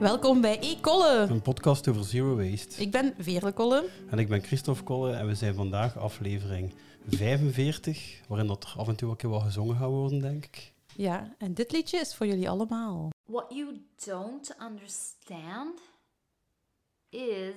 Welkom bij E-Kolle. Een podcast over zero waste. Ik ben Veerle Kolle. En ik ben Christophe Kolle en we zijn vandaag aflevering 45, waarin dat er af en toe ook wat gezongen gaat worden, denk ik. Ja, en dit liedje is voor jullie allemaal. What you don't understand is.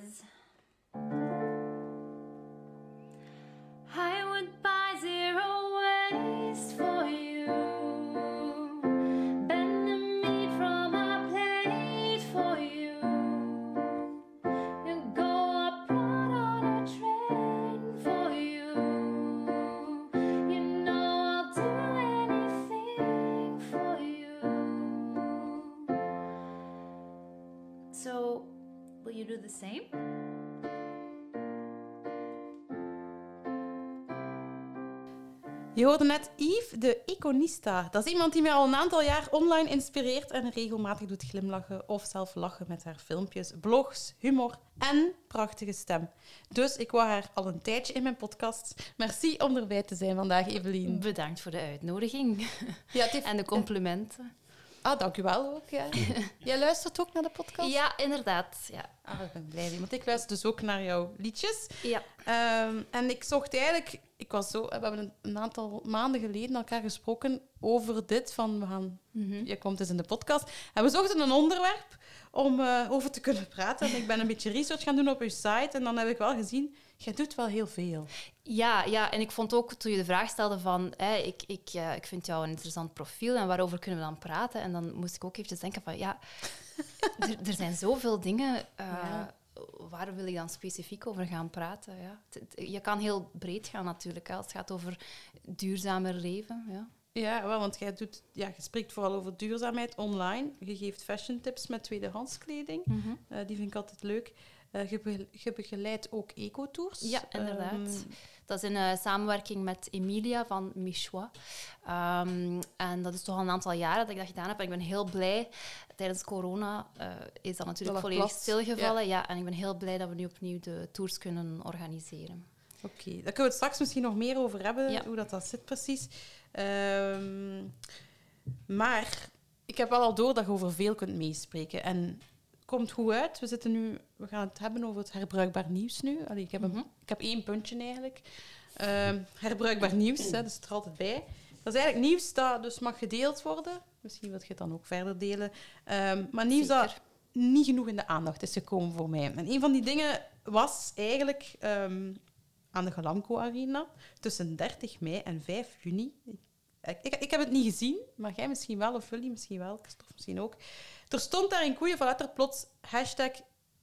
Je hoorde net Yves de Iconista. Dat is iemand die mij al een aantal jaar online inspireert en regelmatig doet glimlachen of zelf lachen met haar filmpjes, blogs, humor en prachtige stem. Dus ik wou haar al een tijdje in mijn podcast. Merci om erbij te zijn vandaag, Evelien. Bedankt voor de uitnodiging Ja, heeft- en de complimenten. Ah, dank u wel ook. Ja. Jij luistert ook naar de podcast? Ja, inderdaad. Ja. Ah, ik ben blij, want ik luister dus ook naar jouw liedjes. ja. Ehm, en ik zocht eigenlijk, ik was zo, we hebben een, een aantal maanden geleden elkaar gesproken over dit van we gaan, je komt dus in de podcast. En we zochten een onderwerp om eh, over te kunnen praten. En ik ben een beetje research gaan doen op je site en dan heb ik wel gezien, jij doet wel heel veel. Ja, ja, en ik vond ook toen je de vraag stelde van hè, ik, ik, eh, ik vind jou een interessant profiel en waarover kunnen we dan praten? En dan moest ik ook eventjes denken van ja, er, zijn zoveel dingen. eh, Ja. Waar wil ik dan specifiek over gaan praten? Ja. Je kan heel breed gaan natuurlijk, als het gaat over duurzamer leven. Ja. Ja, wel, want jij doet, ja, je spreekt vooral over duurzaamheid online. Je geeft fashion tips met tweedehands kleding. Eh, die vind ik altijd leuk. Eh, je, be- je begeleidt ook ecotours. Ja, inderdaad. Ehm, Dat is in eh, samenwerking met Emilia van Michois. Ehm, en dat is toch al een aantal jaren dat ik dat gedaan heb. En ik ben heel blij. Tijdens corona eh, is dat natuurlijk Dat volledig plat. stilgevallen. Ja. en ik ben heel blij dat we nu opnieuw de tours kunnen organiseren. Oké, daar kunnen we het straks misschien nog meer over hebben, Ja. hoe dat, dat zit precies. Ehm, maar ik heb wel al door dat je over veel kunt meespreken. En komt goed uit. We, zitten nu, we gaan het hebben over het herbruikbaar nieuws nu. Allee, ik, heb een, ik heb één puntje eigenlijk. Ehm, herbruikbaar nieuws, hè, dus het er altijd bij. Dat is eigenlijk nieuws dat dus mag gedeeld worden. Misschien wil je het dan ook verder delen. Ehm, maar nieuws dat niet genoeg in de aandacht is gekomen voor mij. En een van die dingen was eigenlijk ehm, aan de Galamco Arena tussen 30 mei en 5 juni. Ik, ik, ik heb het niet gezien, maar jij misschien wel, of jullie misschien wel, Christophe misschien ook. Er stond daar in koeien van letter plots hashtag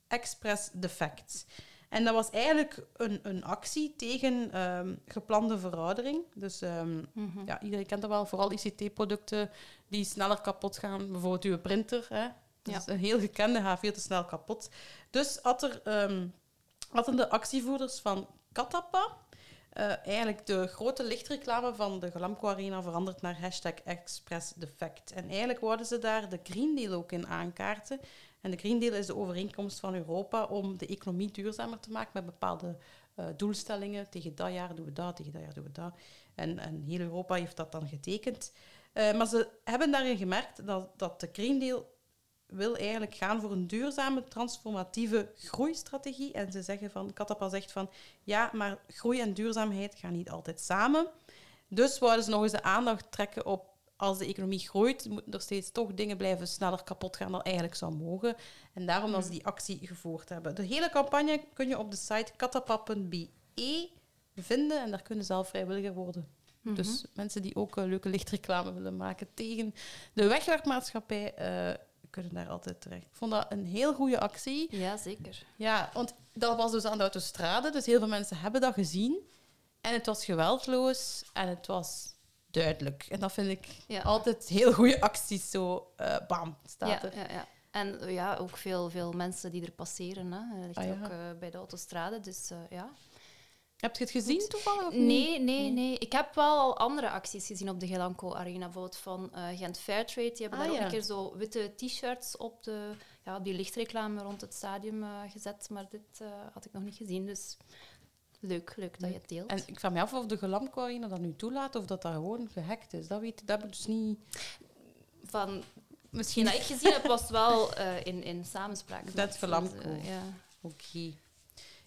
Express Defect. En dat was eigenlijk een, een actie tegen ehm, geplande veroudering. Dus ehm, ja, iedereen kent dat wel, vooral ICT-producten die sneller kapot gaan. Bijvoorbeeld uw printer. Hè? Dat Ja. is een heel gekende, gaat veel te snel kapot. Dus had er, ehm, hadden de actievoerders van Katapa eh, eigenlijk de grote lichtreclame van de Galamco Arena veranderd naar hashtag. En eigenlijk wouden ze daar de Green Deal ook in aankaarten. En de Green Deal is de overeenkomst van Europa om de economie duurzamer te maken met bepaalde eh, doelstellingen. Tegen dat jaar doen we dat, tegen dat jaar doen we dat. En, en heel Europa heeft dat dan getekend. Eh, maar ze hebben daarin gemerkt dat, dat de Green Deal wil eigenlijk gaan voor een duurzame, transformatieve groeistrategie. En ze zeggen van, Katapa zegt van, ja, maar groei en duurzaamheid gaan niet altijd samen. Dus wouden ze nog eens de aandacht trekken op, als de economie groeit, moeten er steeds toch dingen blijven sneller kapot gaan dan eigenlijk zou mogen. En daarom dat ze die actie gevoerd hebben. De hele campagne kun je op de site katapa.be vinden en daar kunnen ze zelf vrijwilliger worden. Dus mensen die ook eh, leuke lichtreclame willen maken tegen de wegwerpmaatschappij, eh, kunnen daar altijd terecht. Ik vond dat een heel goede actie. Ja, zeker. Ja, want dat was dus aan de autostrade, dus heel veel mensen hebben dat gezien. En het was geweldloos en het was duidelijk. En dat vind ik Ja. altijd heel goede acties, zo eh, bam, staat Ja, er. ja, ja. En ja, ook veel, veel mensen die er passeren. Hè. Dat ligt Ah, ja. ook eh, bij de autostrade. Dus eh, ja. Heb je het gezien toevallig? Of niet? Nee, nee, nee. Ik heb wel al andere acties gezien op de Gelanco Arena. Bijvoorbeeld van eh, Gent Fairtrade. Die hebben Ah, daar ook een keer zo witte t-shirts op, de, ja, op die lichtreclame rond het stadium eh, gezet. Maar dit eh, had ik nog niet gezien. Dus leuk, leuk dat je het deelt. En ik vraag me af of de Gelamco Arena dat nu toelaat of dat dat gewoon gehackt is. Dat, weet, dat heb ik dus niet... Van Misschien dat ik gezien heb, was wel in, in samenspraak. Dat met- Gelamco. ja. Oké.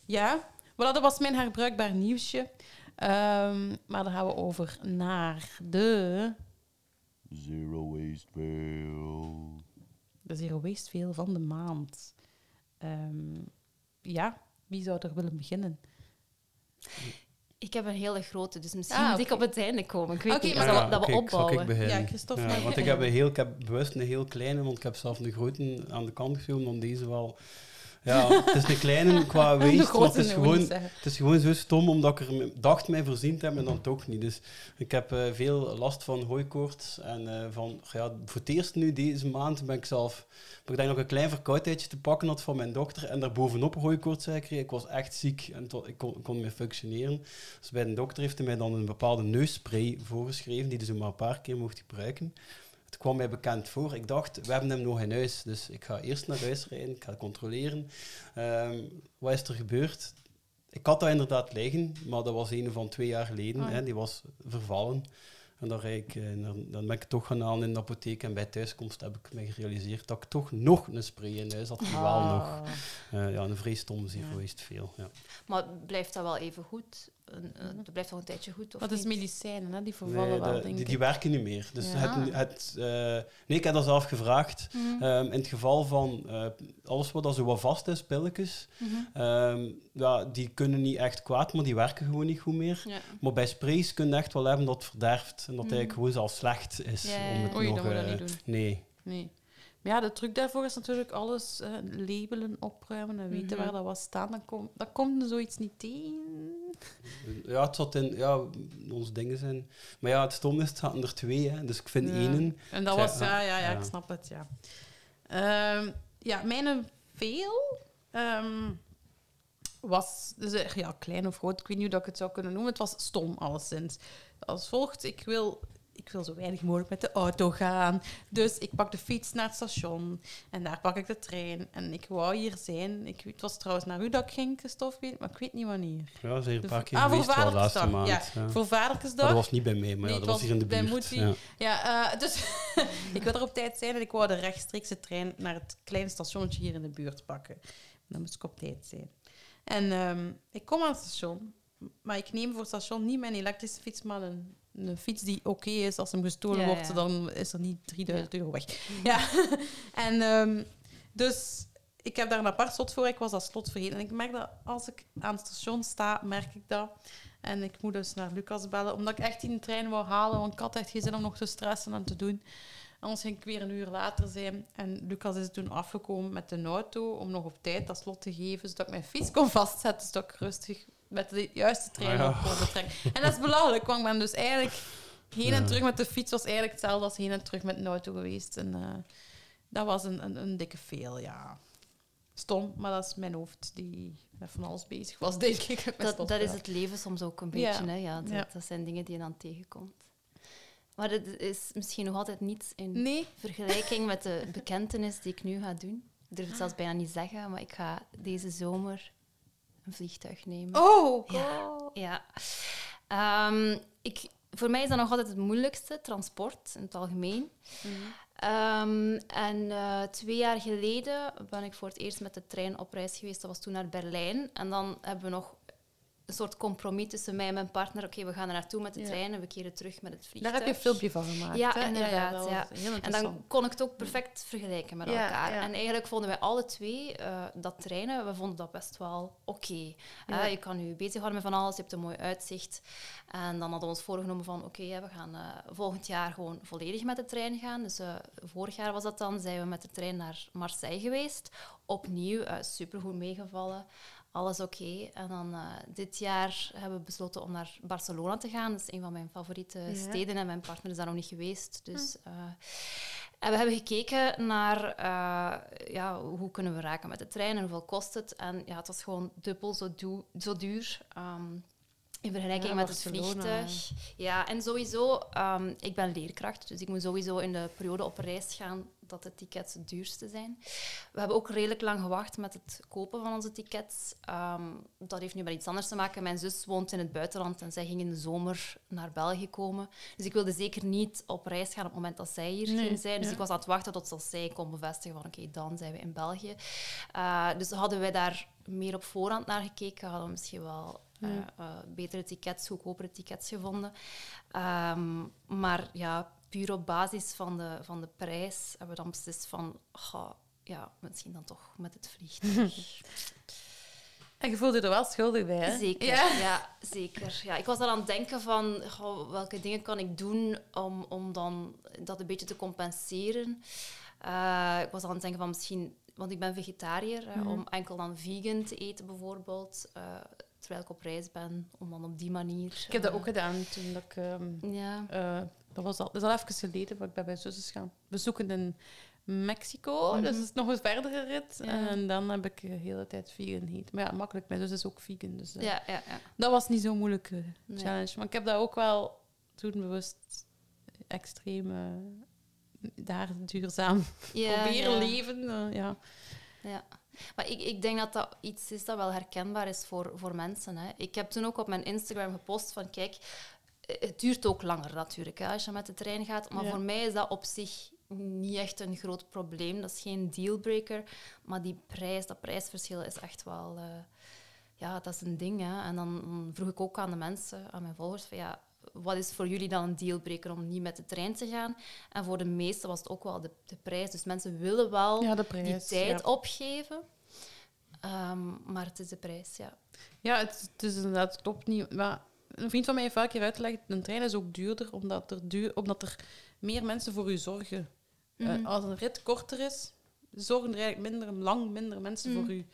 Ja, voilà, dat was mijn herbruikbaar nieuwsje. Ehm, maar dan gaan we over naar de, Zero waste fail. de Zero Waste Veel van de maand. Ehm, ja, wie zou er willen beginnen? Ik heb een hele grote, dus misschien Ah, moet ik op het einde komen. Ik weet Oké, niet, maar dat, we- ik opbouwen. beginnen? Ja, Christophe, Ja, want ik heb, een heel, ik heb bewust een heel kleine, want ik heb zelf een grote aan de kant geschoven, want deze wel... Ja, het is een kleine qua waste, maar het is, gewoon, het is gewoon zo stom, omdat ik er dacht mij voorzien te hebben en dan toch niet. Dus ik heb eh, veel last van hooikoorts en eh, van... Ja, voor het eerst nu deze maand ben ik zelf... Ik denk nog een klein verkoudheidje te pakken had van mijn dokter en daarbovenop hooikoorts kreeg. Ik was echt ziek en to- ik kon, ik kon niet meer functioneren. Dus bij de dokter heeft hij mij dan een bepaalde neusspray voorgeschreven, die dus maar een paar keer mocht gebruiken. Het kwam mij bekend voor. Ik dacht, we hebben hem nog in huis, dus ik ga eerst naar huis rijden, ik ga controleren. Ehm, wat is er gebeurd? Ik had dat inderdaad liggen, maar dat was een van twee jaar geleden. Ah, hè, die was vervallen. En dan, ik, eh, dan ben ik toch gaan halen in de apotheek. En bij thuiskomst heb ik me gerealiseerd dat ik toch nog een spray in huis had. Die wel nog. Ah. Eh, ja, een stom zero Ja. waste veel. Ja. Maar blijft dat wel even goed? Een- een- Het blijft wel een tijdje goed, of Wat is medicijnen, hè? die vervallen Nee, wel, de- denk die, ik. die werken niet meer. Dus Ja. het, het, eh, nee, ik heb dat zelf gevraagd. Mhm. Ehm, in het geval van eh, alles wat al zo wat vast is, pilletjes, Mhm. ehm, ja, die kunnen niet echt kwaad, maar die werken gewoon niet goed meer. Ja. Maar bij sprays kun je echt wel hebben dat het verderft en dat het Mhm. eigenlijk gewoon zelfs slecht is. Ja, ja, Om het Oei, nog, dat moet je eh, niet doen. Nee. Nee. Maar ja, de truc daarvoor is natuurlijk alles eh, labelen, opruimen en weten Mhm. waar dat wat staat. Dan, kom, dan komt er zoiets niet tegen. Ja, het zat in ja, onze dingen zijn. Maar ja, het stom is, het zaten er twee, hè, dus ik vind Ja. één. En dat was, ja, ja, ja, ja. ik snap het, ja. Ehm, ja, mijn veel ehm, was, dus, eh, ja, klein of groot, ik weet niet hoe dat ik het zou kunnen noemen. Het was stom, alleszins. Als volgt, ik wil, ik wil zo weinig mogelijk met de auto gaan. Dus ik pak de fiets naar het station en daar pak ik de trein. En ik wou hier zijn. Ik, het was trouwens naar u dat ik ging, Christophe, maar ik weet niet wanneer. Ja, hier een paar keer ah, voor wel laatste maand. Ja. Voor Vadertjesdag. Dat was niet bij mij, maar Nee, ja, dat was hier in de buurt. Moetie. Ja. Ja, eh, dus ik wil er op tijd zijn en ik wou de rechtstreekse trein naar het kleine stationnetje hier in de buurt pakken. Dan moest ik op tijd zijn. En ehm, ik kom aan het station, maar ik neem voor het station niet mijn elektrische fiets, maar een, een fiets die oké is. Als hem gestolen Ja, wordt, ja. dan is er niet 3000 euro weg. Ja, en ehm, dus ik heb daar een apart slot voor. Ik was dat slot vergeten. En ik merk dat als ik aan het station sta, merk ik dat. En ik moet dus naar Lucas bellen, omdat ik echt die trein wou halen, want ik had echt geen zin om nog te stressen en te doen. Anders ging ik weer een uur later zijn. En Lucas is toen afgekomen met de auto om nog op tijd dat slot te geven, zodat ik mijn fiets kon vastzetten, zodat ik rustig met de juiste trein Ah, ja. op vertrekken. En dat is belachelijk, want ik ben dus eigenlijk heen en terug met de fiets was eigenlijk hetzelfde als heen en terug met een auto geweest. En eh, dat was een, een, een dikke veel, ja. Stom, maar dat is mijn hoofd die met van alles bezig was, denk ik. met Dat, dat is het leven soms ook een Ja. beetje. Hè? Ja, dat, Ja. dat zijn dingen die je dan tegenkomt. Maar het is misschien nog altijd niets in Nee, vergelijking met de bekentenis die ik nu ga doen. Ik durf het zelfs bijna niet zeggen, maar ik ga deze zomer een vliegtuig nemen. Oh, Ja. Ja. Ehm, ik, voor mij is dat nog altijd het moeilijkste, transport in het algemeen. Ehm, en eh, twee jaar geleden ben ik voor het eerst met de trein op reis geweest. Dat was toen naar Berlijn. En dan hebben we nog een soort compromis tussen mij en mijn partner. Oké, we gaan er naartoe met de trein en we keren terug met het Daar vliegtuig. heb je een filmpje van gemaakt. Ja, hè? inderdaad, ja. En dan kon ik het ook perfect vergelijken met elkaar. En eigenlijk vonden wij alle twee eh, dat trainen, we vonden dat best wel oké. Ja. Eh, je kan je bezighouden met van alles, je hebt een mooi uitzicht. En dan hadden we ons voorgenomen van oké, we gaan eh, volgend jaar gewoon volledig met de trein gaan. Dus vorig jaar was dat dan, zijn we met de trein naar Marseille geweest. Opnieuw, eh supergoed meegevallen. Alles oké. En dan eh, dit jaar hebben we besloten om naar Barcelona te gaan. Dat is een van mijn favoriete Ja. steden en mijn partner is daar nog niet geweest. Dus, eh, en we hebben gekeken naar ja, hoe kunnen we raken met de trein en hoeveel kost het. En ja, het was gewoon dubbel zo, duur. Ehm, In vergelijking Ja, met het vliegtuig. Ja, en sowieso, ehm, ik ben leerkracht, dus ik moet sowieso in de periode op reis gaan dat de tickets het duurste zijn. We hebben ook redelijk lang gewacht met het kopen van onze tickets. Ehm, dat heeft nu met iets anders te maken. Mijn zus woont in het buitenland en zij ging in de zomer naar België komen. Dus ik wilde zeker niet op reis gaan op het moment dat zij hier Nee, ging zijn. Dus ja. ik was aan het wachten tot zij kon bevestigen van oké, dan zijn we in België. Eh, dus hadden wij daar meer op voorhand naar gekeken, hadden we misschien wel eh, eh, betere tickets, goedkopere tickets gevonden. Ehm, maar ja, puur op basis van de, van de prijs hebben we dan beslist van, ja, misschien dan toch met het vliegtuig. En je voelde je er wel schuldig bij, hè? Zeker, Ja. ja. zeker. Ja, ik was al aan het denken van goh, welke dingen kan ik doen om, om dan dat een beetje te compenseren. Eh, ik was al aan het denken van misschien, want ik ben vegetariër, hè, Mhm. om enkel dan vegan te eten bijvoorbeeld. eh, terwijl ik op reis ben, om dan op die manier. Ik heb dat eh, ook gedaan toen ik... ehm, Ja. Eh, dat, was al, dat is al even geleden, maar ik bij zusjes gaan bezoeken in Mexico. Mhm. Dus het is nog een verdere rit. Ja. En dan heb ik de hele tijd vegan gegeten. Maar ja, makkelijk. Mijn zus is ook vegan. Dus eh, Ja, ja, ja. dat was niet zo'n moeilijke challenge. Maar ik heb dat ook wel toen bewust extreem... eh, daar duurzaam proberen leven. eh, ja. Ja. Maar ik, ik denk dat dat iets is dat wel herkenbaar is voor, voor mensen. Hè. Ik heb toen ook op mijn Instagram gepost van, kijk, eh, het duurt ook langer natuurlijk hè, als je met de trein gaat. Maar Ja. voor mij is dat op zich niet echt een groot probleem. Dat is geen dealbreaker. Maar die prijs, dat prijsverschil is echt wel... eh, ja, dat is een ding. Hè. En dan, vroeg ik ook aan de mensen, aan mijn volgers, van ja, wat is voor jullie dan een dealbreaker om niet met de trein te gaan? En voor de meesten was het ook wel de, de prijs. Dus mensen willen wel ja, de prijs. die tijd ja. opgeven. Ehm, maar het is de prijs, ja. Ja, het, het is inderdaad, klopt niet. Maar een vriend van mij heeft vaak keer uitgelegd, een trein is ook duurder omdat er, duur, omdat er meer mensen voor u zorgen. Eh, Mhm. als een rit korter is, zorgen er eigenlijk minder, lang minder mensen Mhm. voor u.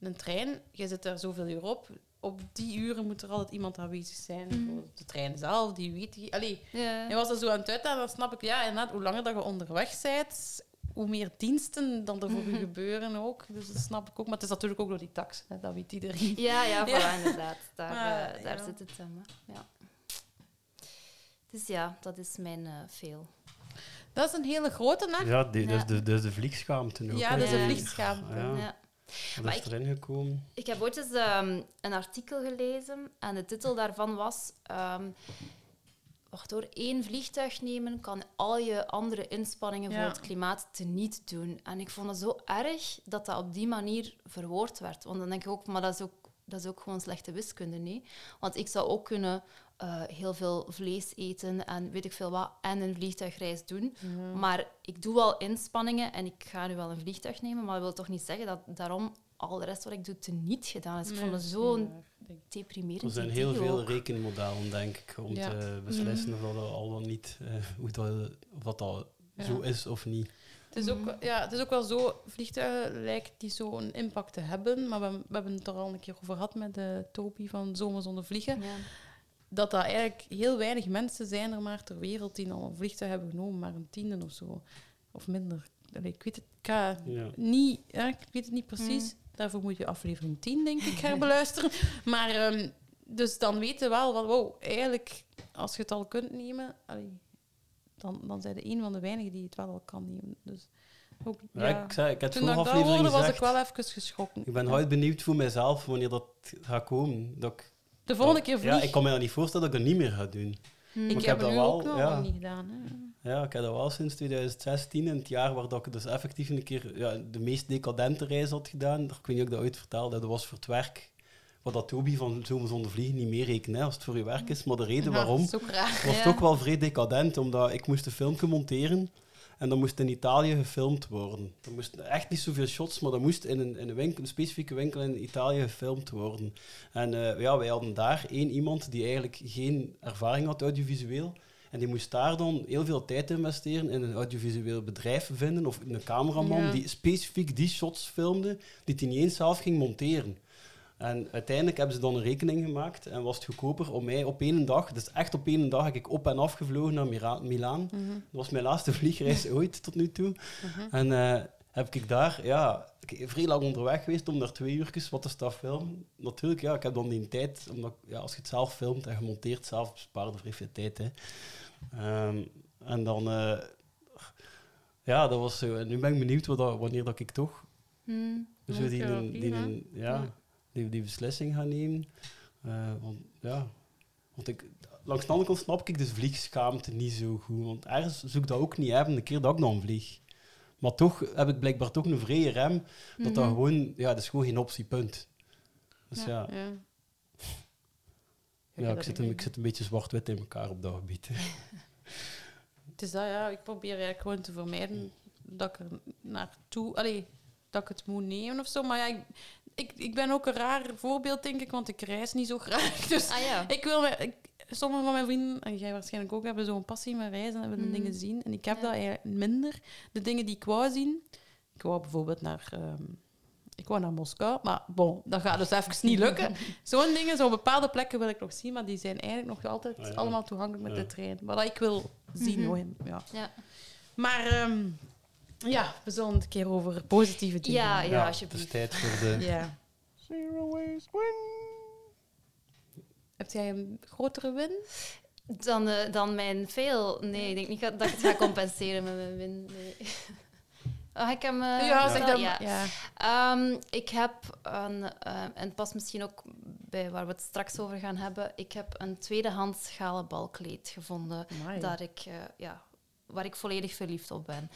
In een trein, je zit daar zoveel uur op. Op die uren moet er altijd iemand aanwezig zijn. Mhm. De trein zelf, die weet... Die, allee, hij was er zo aan het uitleggen, dan snap ik, ja, inderdaad, hoe langer dat je onderweg bent, hoe meer diensten dan er voor u gebeuren ook. Dus dat snap ik ook. Maar het is natuurlijk ook door die tax, hè, dat weet iedereen. Ja, ja, voilà, Ja. inderdaad. Daar, Maar, eh, daar ja. zit het hem. hè. Ja. Dus ja, dat is mijn eh, veel. Dat is een hele grote, hè? Ja, die, dat, is de, dat is de vliegschaamte ook. Ja, hè. dat is een een Die- vliegschaamte. Ja, Ja. dat Maar is erin gekomen. Ik heb ooit eens ehm, een artikel gelezen en de titel daarvan was... ehm wacht hoor, één vliegtuig nemen kan al je andere inspanningen Ja. voor het klimaat teniet doen. En ik vond het zo erg dat dat op die manier verwoord werd. Want dan denk ik ook, maar dat is ook, dat is ook gewoon slechte wiskunde, nee? Want ik zou ook kunnen eh, heel veel vlees eten en weet ik veel wat, en een vliegtuigreis doen. Maar ik doe wel inspanningen en ik ga nu wel een vliegtuig nemen, maar dat wil toch niet zeggen dat daarom al de rest wat ik doe teniet gedaan is. Ik vond het zo'n deprimerend Er zijn heel veel ook. rekenmodellen, denk ik, om Ja. te beslissen of dat al dan niet, eh, hoe dat, of dat, Ja. zo is of niet. Het is, ook, ja, het is ook wel zo, vliegtuigen lijkt die zo'n impact te hebben, maar we, we hebben het er al een keer over gehad met de Topi van Zomer zonder vliegen, Ja. dat dat eigenlijk heel weinig mensen zijn er maar ter wereld die al een vliegtuig hebben genomen, maar een tiende of zo, of minder. Allee, ik weet het, ik Ja. niet, ja, ik weet het niet precies. Daarvoor moet je aflevering 10, denk ik, herbeluisteren. maar ehm, dus dan weten we wel, van, wow, eigenlijk, als je het al kunt nemen, allee, dan, dan zijn de een van de weinigen die het wel al kan nemen. Dus ook, Ja, ja. ik, zei, ik het Toen ik dat hoorde, was ik wel even geschrokken. Ik ben hard benieuwd voor mezelf wanneer dat gaat komen. Dat ik, De volgende keer vlieg. Ja, ik kan me dat niet voorstellen dat ik dat niet meer ga doen. Hm. ik heb heb het dat nu wel, ook nog ja. niet gedaan. Hè. Ja, ik heb dat wel sinds 2016, in het jaar waar dat ik dus effectief een keer ja, de meest decadente reis had gedaan. Ik weet niet of ik dat ooit vertelde, dat was voor het werk. Wat dat Toby van Zomer zonder vliegen niet meer rekenen, als het voor je werk is. Maar de reden waarom raar. was het Ja. ook wel vrij decadent, omdat ik moest een filmpje monteren en dat moest in Italië gefilmd worden. Er moesten echt niet zoveel shots, maar dat moest in een, in een, winkel, een specifieke winkel in Italië gefilmd worden. En eh, ja, wij hadden daar één iemand die eigenlijk geen ervaring had audiovisueel. En die moest daar dan heel veel tijd investeren in een audiovisueel bedrijf vinden of een cameraman Ja. die specifiek die shots filmde, die hij niet eens zelf ging monteren. En uiteindelijk hebben ze dan een rekening gemaakt en was het goedkoper om mij op één dag, dus echt op één dag, heb ik op en af gevlogen naar Mira- Milaan. Mhm. Dat was mijn laatste vliegreis ooit tot nu toe. Mhm. En eh, heb ik daar ja, ik- vrij lang onderweg geweest om daar twee uurtjes wat te staan filmen. Natuurlijk, ja, ik heb dan die tijd, omdat ja, als je het zelf filmt en gemonteerd zelf, bespaart er vrij veel tijd. Hè. Ehm, en dan, eh, ja, dat was zo. En nu ben ik benieuwd wat dat- wanneer dat ik toch Hmm. zo die, die, ja, die, die beslissing ga nemen. Eh, want, ja, want ik, langs de andere kant snap ik de vliegschaamte niet zo goed. Want ergens zoek ik dat ook niet hebben, de keer dat ik dan vlieg. Maar toch heb ik blijkbaar toch een vrije rem, dat dat Mhm. gewoon, ja, dat is gewoon geen optie, punt. Dus ja, ja, ja. Ik, dat zit een, ik zit een beetje zwart-wit in elkaar op dat gebied. Het is dat, ja. Ik probeer eigenlijk gewoon te vermijden dat ik er naartoe... Allee, dat ik het moet nemen of zo. Maar ja, ik, ik, ik ben ook een raar voorbeeld, denk ik, want ik reis niet zo graag. Dus Ah ja. ik wil... me- Ik, sommige van mijn vrienden, en jij waarschijnlijk ook, hebben zo'n passie met reizen en willen Mm. dingen zien. En ik heb Ja. dat eigenlijk minder. De dingen die ik wou zien... Ik wou bijvoorbeeld naar... ehm, ik wou naar Moskou, maar bon, dat gaat dus even niet lukken. Zo'n dingen, zo'n bepaalde plekken wil ik nog zien, maar die zijn eigenlijk nog altijd Ah, ja. allemaal toegankelijk met Ja. de trein. Wat ik wil zien, hoor. Ja. Ja. Maar ehm, ja, we zullen het een keer over positieve dingen Ja, ja, het alsjeblieft. is tijd voor de... Ja. Zero waste win. Heb jij een grotere win? Dan, eh, dan mijn veel. Nee, ik denk niet dat dat ik het ga compenseren met mijn win. Nee. Oh, ik hem, eh, ja, zeg dan. ja. Ja. Ehm, ik heb een, eh, en het past misschien ook bij waar we het straks over gaan hebben. Ik heb een tweedehands galen balkleed gevonden. Amai. dat ik, eh, ja, waar ik volledig verliefd op ben.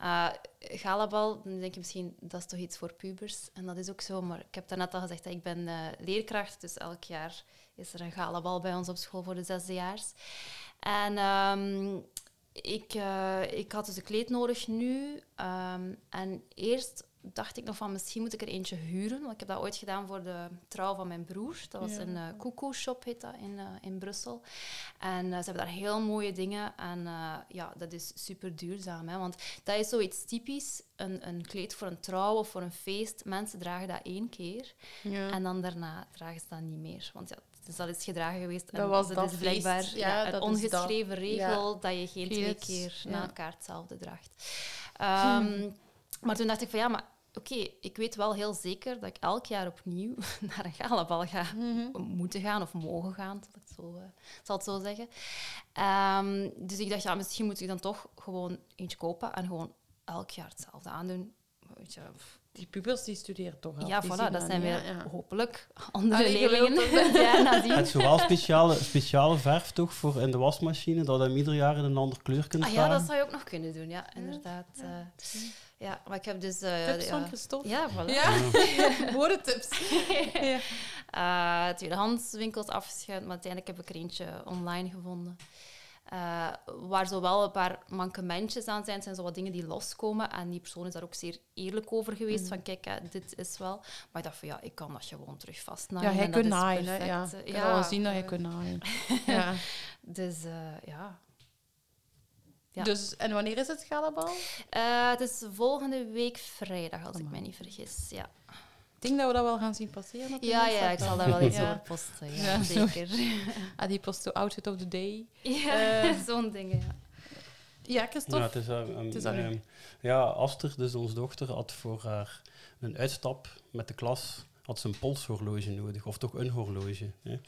Uh, galabal, dan denk je misschien, dat is toch iets voor pubers. En dat is ook zo, maar ik heb daarnet al gezegd dat ik ben leerkracht, dus elk jaar is er een galabal bij ons op school voor de zesdejaars. En ehm, ik, eh, ik had dus een kleed nodig nu. ehm, en eerst dacht ik nog van, misschien moet ik er eentje huren. Want ik heb dat ooit gedaan voor de trouw van mijn broer. Dat was Ja. een uh, Cuckoo Shop, heet dat, in, eh, in Brussel. En eh, ze hebben daar heel mooie dingen. En eh, ja, dat is super duurzaam. Hè? Want dat is zoiets typisch. Een, een kleed voor een trouw of voor een feest. Mensen dragen dat één keer. Ja. En dan daarna dragen ze dat niet meer. Want ja, het is al eens gedragen geweest. Dat en was dat is blijkbaar feest. ja, Ja, een dat is ongeschreven regel dat je geen twee keer na elkaar hetzelfde draagt. Ehm, Maar toen dacht ik van ja, maar oké, ik weet wel heel zeker dat ik elk jaar opnieuw naar een galabal ga Mhm. moeten gaan of mogen gaan, zal ik het zo, eh, zal het zo zeggen. Ehm, dus ik dacht, ja, misschien moet ik dan toch gewoon eentje kopen en gewoon elk jaar hetzelfde aandoen. Weet je, pff, Die pubers die studeren toch al. ja, voilà, dat zijn weer. Ja. hopelijk andere Allee, leerlingen het is zowel speciale, speciale verf toch voor in de wasmachine, dat je hem ieder jaar in een andere kleur kunt Ah ja, dat zou je ook nog kunnen doen, ja, inderdaad. Ja, ja maar ik heb dus... eh, Tips ja. van Christophe. Ja, voilà. Ja, ja. Eh, tweedehands winkels afgeschuind, maar uiteindelijk heb ik er eentje online gevonden. Eh, waar zowel een paar mankementjes aan zijn, zijn zo wat dingen die loskomen. En die persoon is daar ook zeer eerlijk over geweest. Van kijk, hè, dit is wel. Maar ik dacht van ja, ik kan dat gewoon terug vastnaaien. Ja, hij kunt naaien. hè, Ja. Ik kan wel zien dat eh, hij kunt naaien. Ja. Dus eh, ja. Ja. Dus, en wanneer is het galabal? Eh, het is volgende week vrijdag, als ik Amai. mij niet vergis. Ja, Ik denk dat we dat wel gaan zien passeren. op ja, ja ik zal daar wel iets Ja. over posten. Ja, Ja, zeker. Ah, die post de outfit of the day. ja, Eh, zo'n ding. Ja. Ja, Christophe. Ja, het is, um, Het is u. ehm, ja, Aster, dus onze dochter, had voor haar een uitstap met de klas had ze een polshorloge nodig, of toch een horloge. Hè.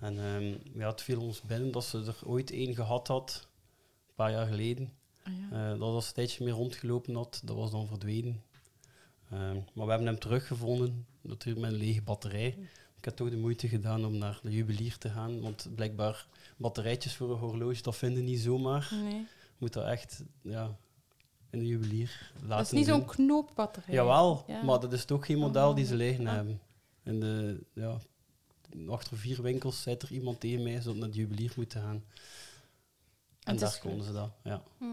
En ehm, ja, het viel ons binnen dat ze er ooit één gehad had, een paar jaar geleden. Ah, ja. Eh, dat was een tijdje meer rondgelopen had, dat was dan verdwenen. Ehm, maar we hebben hem teruggevonden, natuurlijk met een lege batterij. Ik heb toch de moeite gedaan om naar de juwelier te gaan, want blijkbaar batterijtjes voor een horloge, dat vinden niet zomaar. Nee. Moet dat echt ja, in de juwelier laten Dat is niet zo'n knoopbatterij. Jawel, Ja. maar dat is toch geen model die ze Oh. liggen Ah. hebben. In de, ja, achter vier winkels zit er iemand tegen mij, zodat naar de juwelier moeten gaan. En, daar konden ze dat, ja. Hm.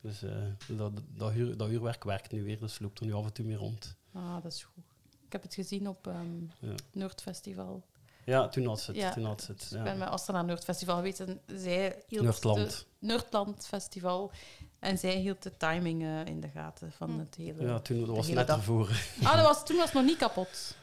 Dus eh, dat, dat, huur, dat huurwerk werkt nu weer, dus loopt er nu af en toe mee rond. Ah, dat is goed. Ik heb het gezien op ehm Ja. Noordfestival. Ja, toen had ze het. Ja. Toen had ze het Ik ben ja. met Astrid naar Noordfestival geweest en zij hield Noordland. de Noordland Festival en zij hield de timing eh, in de gaten van Hm. het hele. Ja, toen dat was hele net ervoor. Ah, dat was, toen was het nog niet kapot.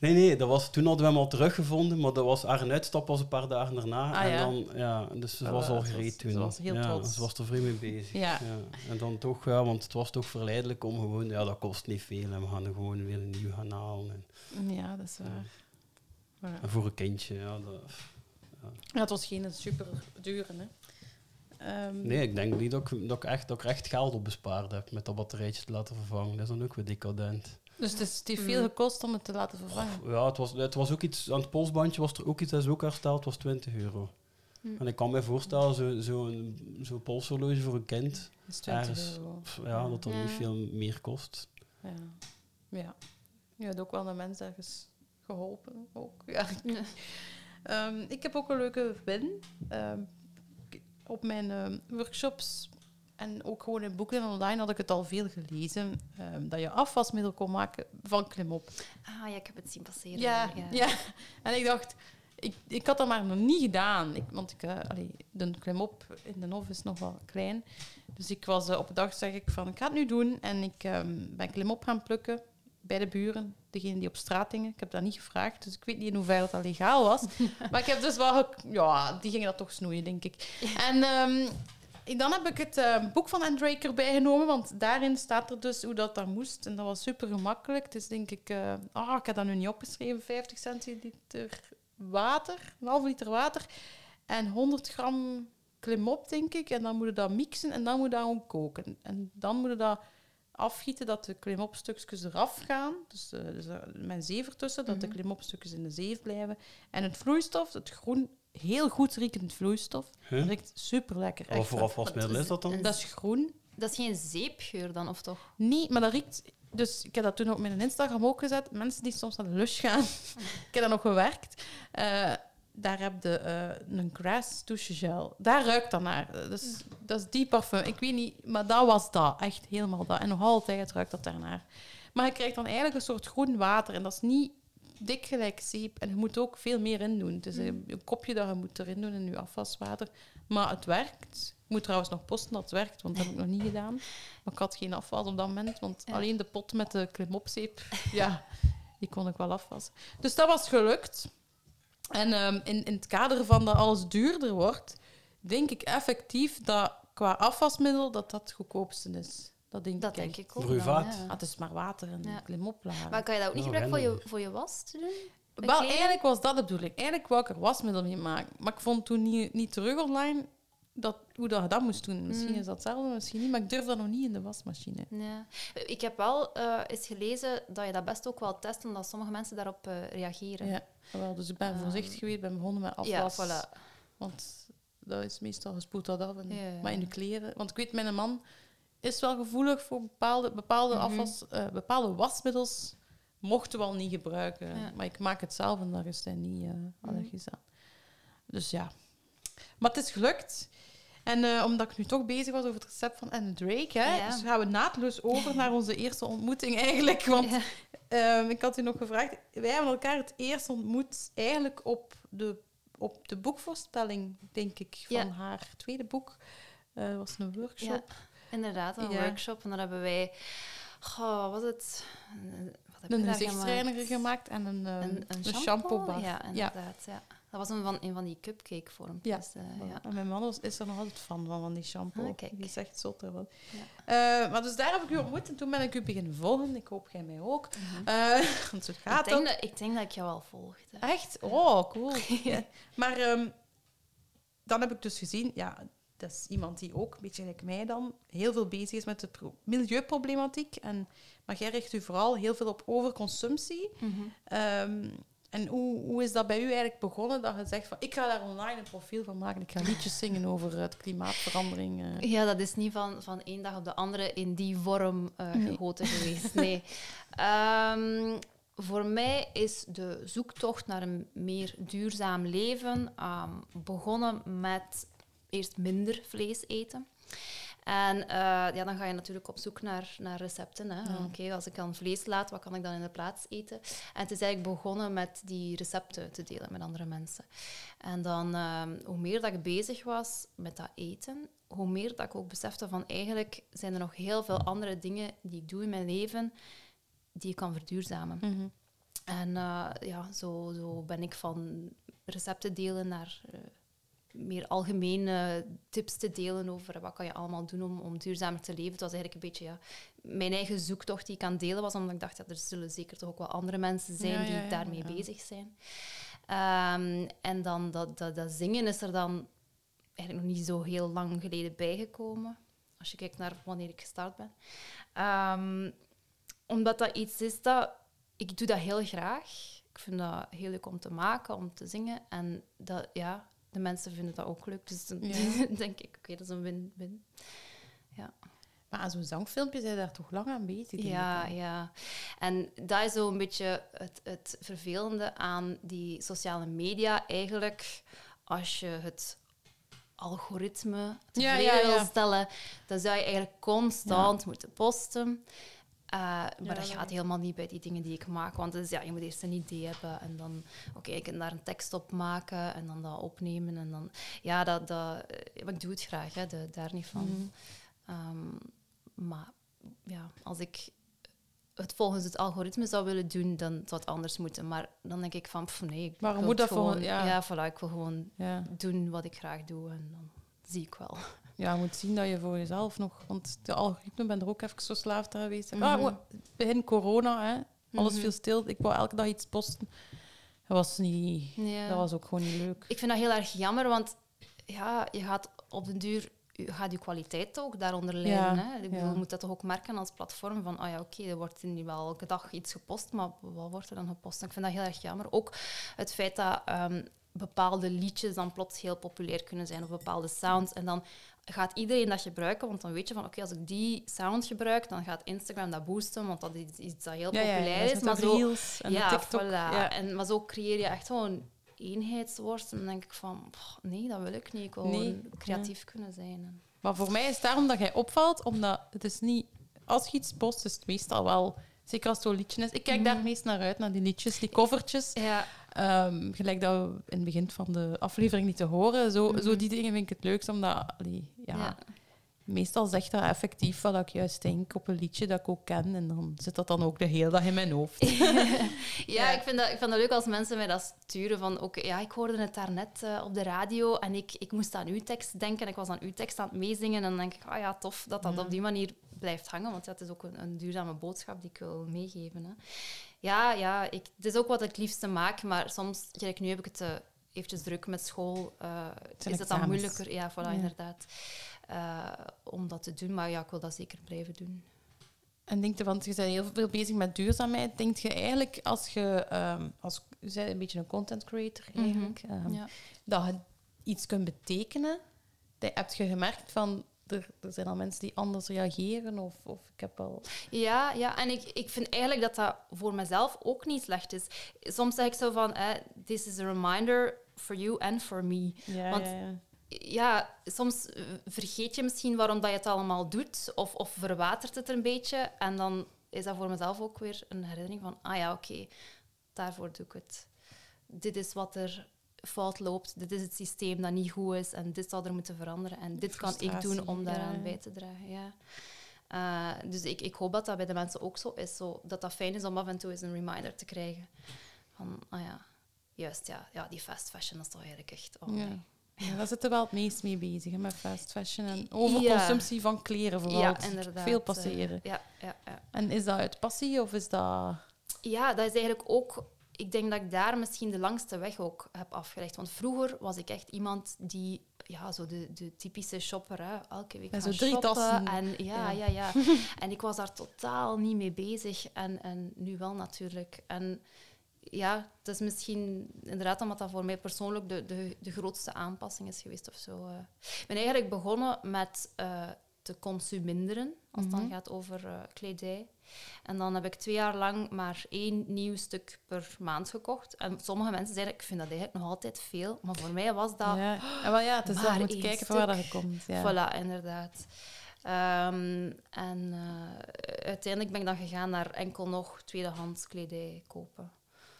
Nee, nee, dat was, toen hadden we hem al teruggevonden, maar dat was, haar uitstap was een paar dagen daarna. Ah, en ja. dan, ja, dus ze Oh, was al gereed toen. ze was heel ja, trots. Ze was er vrij mee bezig. Ja. En dan toch, ja, want het was toch verleidelijk om gewoon, ja, dat kost niet veel en we gaan er gewoon weer een nieuw gaan halen. En, Ja, dat is waar. Ja. en voor een kindje, ja, dat, Ja, het was geen super dure, hè. Ehm, Nee, ik denk niet dat ik, dat, ik echt, dat ik echt geld op bespaard heb met dat batterijtje te laten vervangen. Dat is dan ook weer decadent. Dus het, is, het heeft veel Mm. gekost om het te laten vervangen. Ja, het was, het was ook iets, aan het polsbandje was er ook iets dat is ook hersteld, was 20 euro. Hm. En ik kan me voorstellen, zo'n zo zo'n zo'n polshorloge voor een kind, Dat is 20 ergens, euro. pff, ja, dat dat Ja. niet veel meer kost. Ja. Ja. Je hebt ook wel een mens ergens geholpen. Ook. Ja. Ehm, ik heb ook een leuke win. Ehm, op mijn ehm, workshops en ook gewoon in boeken en online had ik het al veel gelezen. ehm, dat je afwasmiddel kon maken van klimop. Ah ja, ik heb het zien passeren. Ja, ja. En ik dacht, ik, ik had dat maar nog niet gedaan. Ik, want ik, eh, allee, de klimop in de hof is nog wel klein. Dus ik was eh, op een dag zeg ik van, ik ga het nu doen. En ik ehm, ben klimop gaan plukken bij de buren. Degene die op straat gingen. Ik heb dat niet gevraagd, dus ik weet niet in hoeverre dat legaal was. maar ik heb dus wel... Ja, die gingen dat toch snoeien, denk ik. En ehm, dan heb ik het eh, boek van Andrake erbij genomen, want daarin staat er dus hoe dat dan moest. En dat was super gemakkelijk. Het is denk ik... eh, ah, ik heb dat nu niet opgeschreven. 50 centiliter water, een halve liter water en 100 gram klimop, denk ik. En dan moet je dat mixen en dan moet je dat gewoon koken. En dan moet je dat afgieten dat de klimopstukjes eraf gaan. Dus, eh, dus met zeef ertussen, dat de Mhm. klimopstukjes in de zeef blijven. En het vloeistof, het groen, heel goed riekend vloeistof, Huh? riekt super lekker. Wat voor afwasmiddel is dat dan? Dat is groen. Dat is geen zeepgeur dan, of toch? Nee, maar dat riekt... Dus ik heb dat toen op mijn Instagram ook gezet. Mensen die soms naar de lus gaan. ik heb dat nog gewerkt. Eh, daar heb je eh, een grass douchegel. Daar ruikt dat naar. Dus, dat is die parfum. Ik weet niet, maar dat was dat. Echt helemaal dat. En nog altijd ruikt dat daarnaar. Maar je krijgt dan eigenlijk een soort groen water. En dat is niet dik gelijk zeep. En je moet ook veel meer in doen. Het is een, een kopje dat je moet erin doen in je afwaswater. Maar het werkt. Ik moet trouwens nog posten dat het werkt, want dat heb ik nog niet gedaan. Maar ik had geen afwas op dat moment, want Ja. alleen de pot met de klimopzeep, ja, die kon ik wel afwassen. Dus dat was gelukt. En ehm, in, in het kader van dat alles duurder wordt, denk ik effectief dat qua afwasmiddel dat dat het goedkoopste is. Dat denk Dat ik denk echt. ik ook. Ja. Ah, het is maar water en Ja. Maar kan je dat ook niet gebruiken voor je, voor je was te doen? Wel, eigenlijk was dat de bedoeling. Eigenlijk wou ik er wasmiddel mee maken. Maar ik vond toen niet, niet terug online dat, hoe dat je dat moest doen. Misschien Mm. is dat hetzelfde, misschien niet. Maar ik durf dat nog niet in de wasmachine. Ja. Ik heb wel eh, eens gelezen dat je dat best ook wel test, omdat sommige mensen daarop eh, reageren. Ja, wel, dus ik ben Ehm, voorzichtig geweest, ben begonnen met Ja, afwas. voilà. Want dat is meestal gespoeld dat af. En, Ja, ja, Maar in de kleren... Want ik weet, mijn man is wel gevoelig voor bepaalde, bepaalde, Mhm. afwas, eh, bepaalde wasmiddels. Mochten we al niet gebruiken. Ja. Maar ik maak het zelf en daar is hij niet eh allergisch aan. Dus ja. Maar het is gelukt. En eh, omdat ik nu toch bezig was over het recept van Anne Drake, hè, Ja. dus gaan we naadloos over naar onze eerste ontmoeting eigenlijk. Want Ja. Ehm, ik had u nog gevraagd. Wij hebben elkaar het eerst ontmoet eigenlijk op de, op de boekvoorstelling, denk ik, van Ja. haar tweede boek. Dat was een workshop. Inderdaad, een Ja. workshop. En dan hebben wij... Goh, wat was het? Een- Wat Een je daar gezichtsreiniger gemaakt en een, ehm, Een, een, een shampoo? Ja, inderdaad. Ja. Dat was een van, een van die cupcake-vormpjes. Ja. eh, ja. En mijn man is er nog altijd fan van, van die shampoo. Ah, kijk. Die is echt zot ervan. Ja. Eh, maar dus daar heb ik u ontmoet en toen ben ik u beginnen volgen. Ik hoop jij mij ook. Mhm. Eh, want zo ik, gaat denk dat. dat, ik denk dat ik jou al volgde. Echt? Oh, cool. Maar ehm, dan heb ik dus gezien, ja, dat is iemand die ook, een beetje like mij dan, heel veel bezig is met de pro- milieuproblematiek. En, maar jij richt u vooral heel veel op overconsumptie. Mhm. Ehm, en hoe, hoe is dat bij u eigenlijk begonnen, dat je zegt van, ik ga daar online een profiel van maken, ik ga liedjes zingen over het klimaatverandering. eh. Ja, dat is niet van, van één dag op de andere in die vorm eh, Nee. gegoten geweest. Nee. Ehm, voor mij is de zoektocht naar een meer duurzaam leven ehm, begonnen met eerst minder vlees eten. En eh, ja, dan ga je natuurlijk op zoek naar, naar recepten. Ja. Oké, als ik dan vlees laat, wat kan ik dan in de plaats eten? En het is eigenlijk begonnen met die recepten te delen met andere mensen. En dan, ehm, hoe meer dat ik bezig was met dat eten, hoe meer dat ik ook besefte van eigenlijk zijn er nog heel veel andere dingen die ik doe in mijn leven die ik kan verduurzamen. Mhm. En eh, ja, zo, zo ben ik van recepten delen naar eh, meer algemene tips te delen over wat kan je allemaal doen om, om duurzamer te leven. Het was eigenlijk een beetje ja, mijn eigen zoektocht die ik aan het delen was, omdat ik dacht, dat er zullen zeker toch ook wel andere mensen zijn Ja, die ja, daarmee bezig zijn. Ehm, en dan dat, dat, dat zingen is er dan eigenlijk nog niet zo heel lang geleden bijgekomen. Als je kijkt naar wanneer ik gestart ben. Ehm, omdat dat iets is dat... Ik doe dat heel graag. Ik vind dat heel leuk om te maken, om te zingen. En dat, ja, de mensen vinden dat ook leuk. Dus dan Ja. denk ik, oké, dat is een win-win. Maar aan zo'n zangfilmpje zijn daar toch lang aan bezig? Ja, ja. En dat is zo een beetje het, het vervelende aan die sociale media. Eigenlijk, als je het algoritme Ja, tevreden ja, ja. wil stellen, dan zou je eigenlijk constant moeten posten. Uh, maar dat dat gaat helemaal niet bij die dingen die ik maak. Want is, ja, je moet eerst een idee hebben en dan oké, ik kan daar een tekst op maken en dan dat opnemen. En dan, ja, dat, dat, eh, maar ik doe het graag, hè, de- daar niet van. Mhm. Ehm, maar ja, als ik het volgens het algoritme zou willen doen, dan zou het anders moeten. Maar dan denk ik van, pff, nee, ik Waarom wil moet dat gewoon... ja. Ja, voilà, ik wil gewoon Ja. doen wat ik graag doe en dan zie ik wel. Ja, je moet zien dat je voor jezelf nog... Want de algoritme ben er ook even zo slaafd aan geweest. Mhm. Ah, wa- begin corona, hè. Alles Mhm. viel stil. Ik wou elke dag iets posten. Dat was, niet, Ja. dat was ook gewoon niet leuk. Ik vind dat heel erg jammer, want ja, je gaat op den duur je gaat je kwaliteit ook daaronder lijden. Ja, hè? Ik bedoel, ja. je moet dat toch ook merken als platform van, oh ja, oké, er wordt nu wel elke dag iets gepost, maar wat wordt er dan gepost? En ik vind dat heel erg jammer. Ook het feit dat ehm, bepaalde liedjes dan plots heel populair kunnen zijn, of bepaalde sounds, en dan gaat iedereen dat gebruiken, want dan weet je van, oké, als ik die sound gebruik, dan gaat Instagram dat boosten, want dat is iets dat heel Ja, ja, ja, populair is. Maar zo, reels en ja, TikTok. voilà. En, maar zo creëer je echt gewoon eenheidsworst. En dan denk ik van, pff, nee, dat wil ik niet. Ik wil Nee, creatief kunnen zijn. Maar voor mij is het daarom dat jij opvalt, omdat het is niet... Als je iets post, is het meestal wel... Zeker als het zo'n liedje is. Ik kijk daar Mhm. meest naar uit, naar die liedjes, die covertjes. Ja, Ehm, gelijk dat we in het begin van de aflevering niet te horen. Zo, Mhm. zo die dingen vind ik het leukst, omdat... allee, ja, ja. Meestal zegt dat effectief wat ik juist denk op een liedje dat ik ook ken. En dan zit dat dan ook de hele dag in mijn hoofd. ja, Ik, vind dat, ik vind dat leuk als mensen mij dat sturen. Van, oké, ja, ik hoorde het daarnet eh op de radio en ik, ik moest aan uw tekst denken. En ik was aan uw tekst aan het meezingen. En dan denk ik, ah ja, tof dat dat Ja. op die manier blijft hangen. Want het is ook een, een duurzame boodschap die ik wil meegeven. Hè. Ja, ja ik, het is ook wat ik het liefste maak. Maar soms, kijk, nu heb ik het eh, eventjes druk met school. eh, is het dan moeilijker? Ja, voilà, Ja. inderdaad. Eh, om dat te doen. Maar ja, ik wil dat zeker blijven doen. En denk je, want je bent heel veel bezig met duurzaamheid. Denk je eigenlijk, als je, ehm, als, je bent een beetje een content creator eigenlijk, ehm, Ja. dat je iets kunt betekenen? Dat- Heb je gemerkt van, er, er zijn al mensen die anders reageren? Of, of ik heb al... Ja, ja, en ik, ik vind eigenlijk dat dat voor mezelf ook niet slecht is. Soms zeg ik zo van, eh, this is a reminder for you and for me. Ja, Want- ja, ja. Ja, soms vergeet je misschien waarom dat je het allemaal doet, of, of verwatert het een beetje. En dan is dat voor mezelf ook weer een herinnering van, ah ja, oké, daarvoor doe ik het. Dit is wat er fout loopt, dit is het systeem dat niet goed is en dit zou er moeten veranderen. En dit kan ik doen om daaraan ja. bij te dragen. Ja. Eh, dus ik, ik hoop dat dat bij de mensen ook zo is, zo, dat dat fijn is om af en toe eens een reminder te krijgen. Van, ah ja, juist, ja, ja die fast fashion, is toch eigenlijk echt... Oh, Ja. nee. Ja, daar zitten we wel het meest mee bezig, hè, met fast fashion en overconsumptie van kleren vooral. Ja, inderdaad. Veel eh, passeren. ja, ja, ja. En is dat uit passie of is dat... ja, dat is eigenlijk ook... Ik denk dat ik daar misschien de langste weg ook heb afgelegd. Want vroeger was ik echt iemand die... Ja, zo de, de typische shopper, hè. Elke week gaan zo drie shoppen. tassen. En, ja, Ja. ja, ja. en ik was daar totaal niet mee bezig. En, en nu wel natuurlijk. En ja, het is misschien inderdaad omdat dat voor mij persoonlijk de, de, de grootste aanpassing is geweest of zo. eh. Ik ben eigenlijk begonnen met eh, te consuminderen, als het Mhm. dan gaat over eh, kledij. En dan heb ik twee jaar lang maar één nieuw stuk per maand gekocht. En sommige mensen zeiden, ik vind dat eigenlijk nog altijd veel. Maar voor mij was dat... Ja, wel, ja het is dan één kijken van waar dat komt. Ja. Voilà, inderdaad. Ehm, en eh, uiteindelijk ben ik dan gegaan naar enkel nog tweedehands kledij kopen.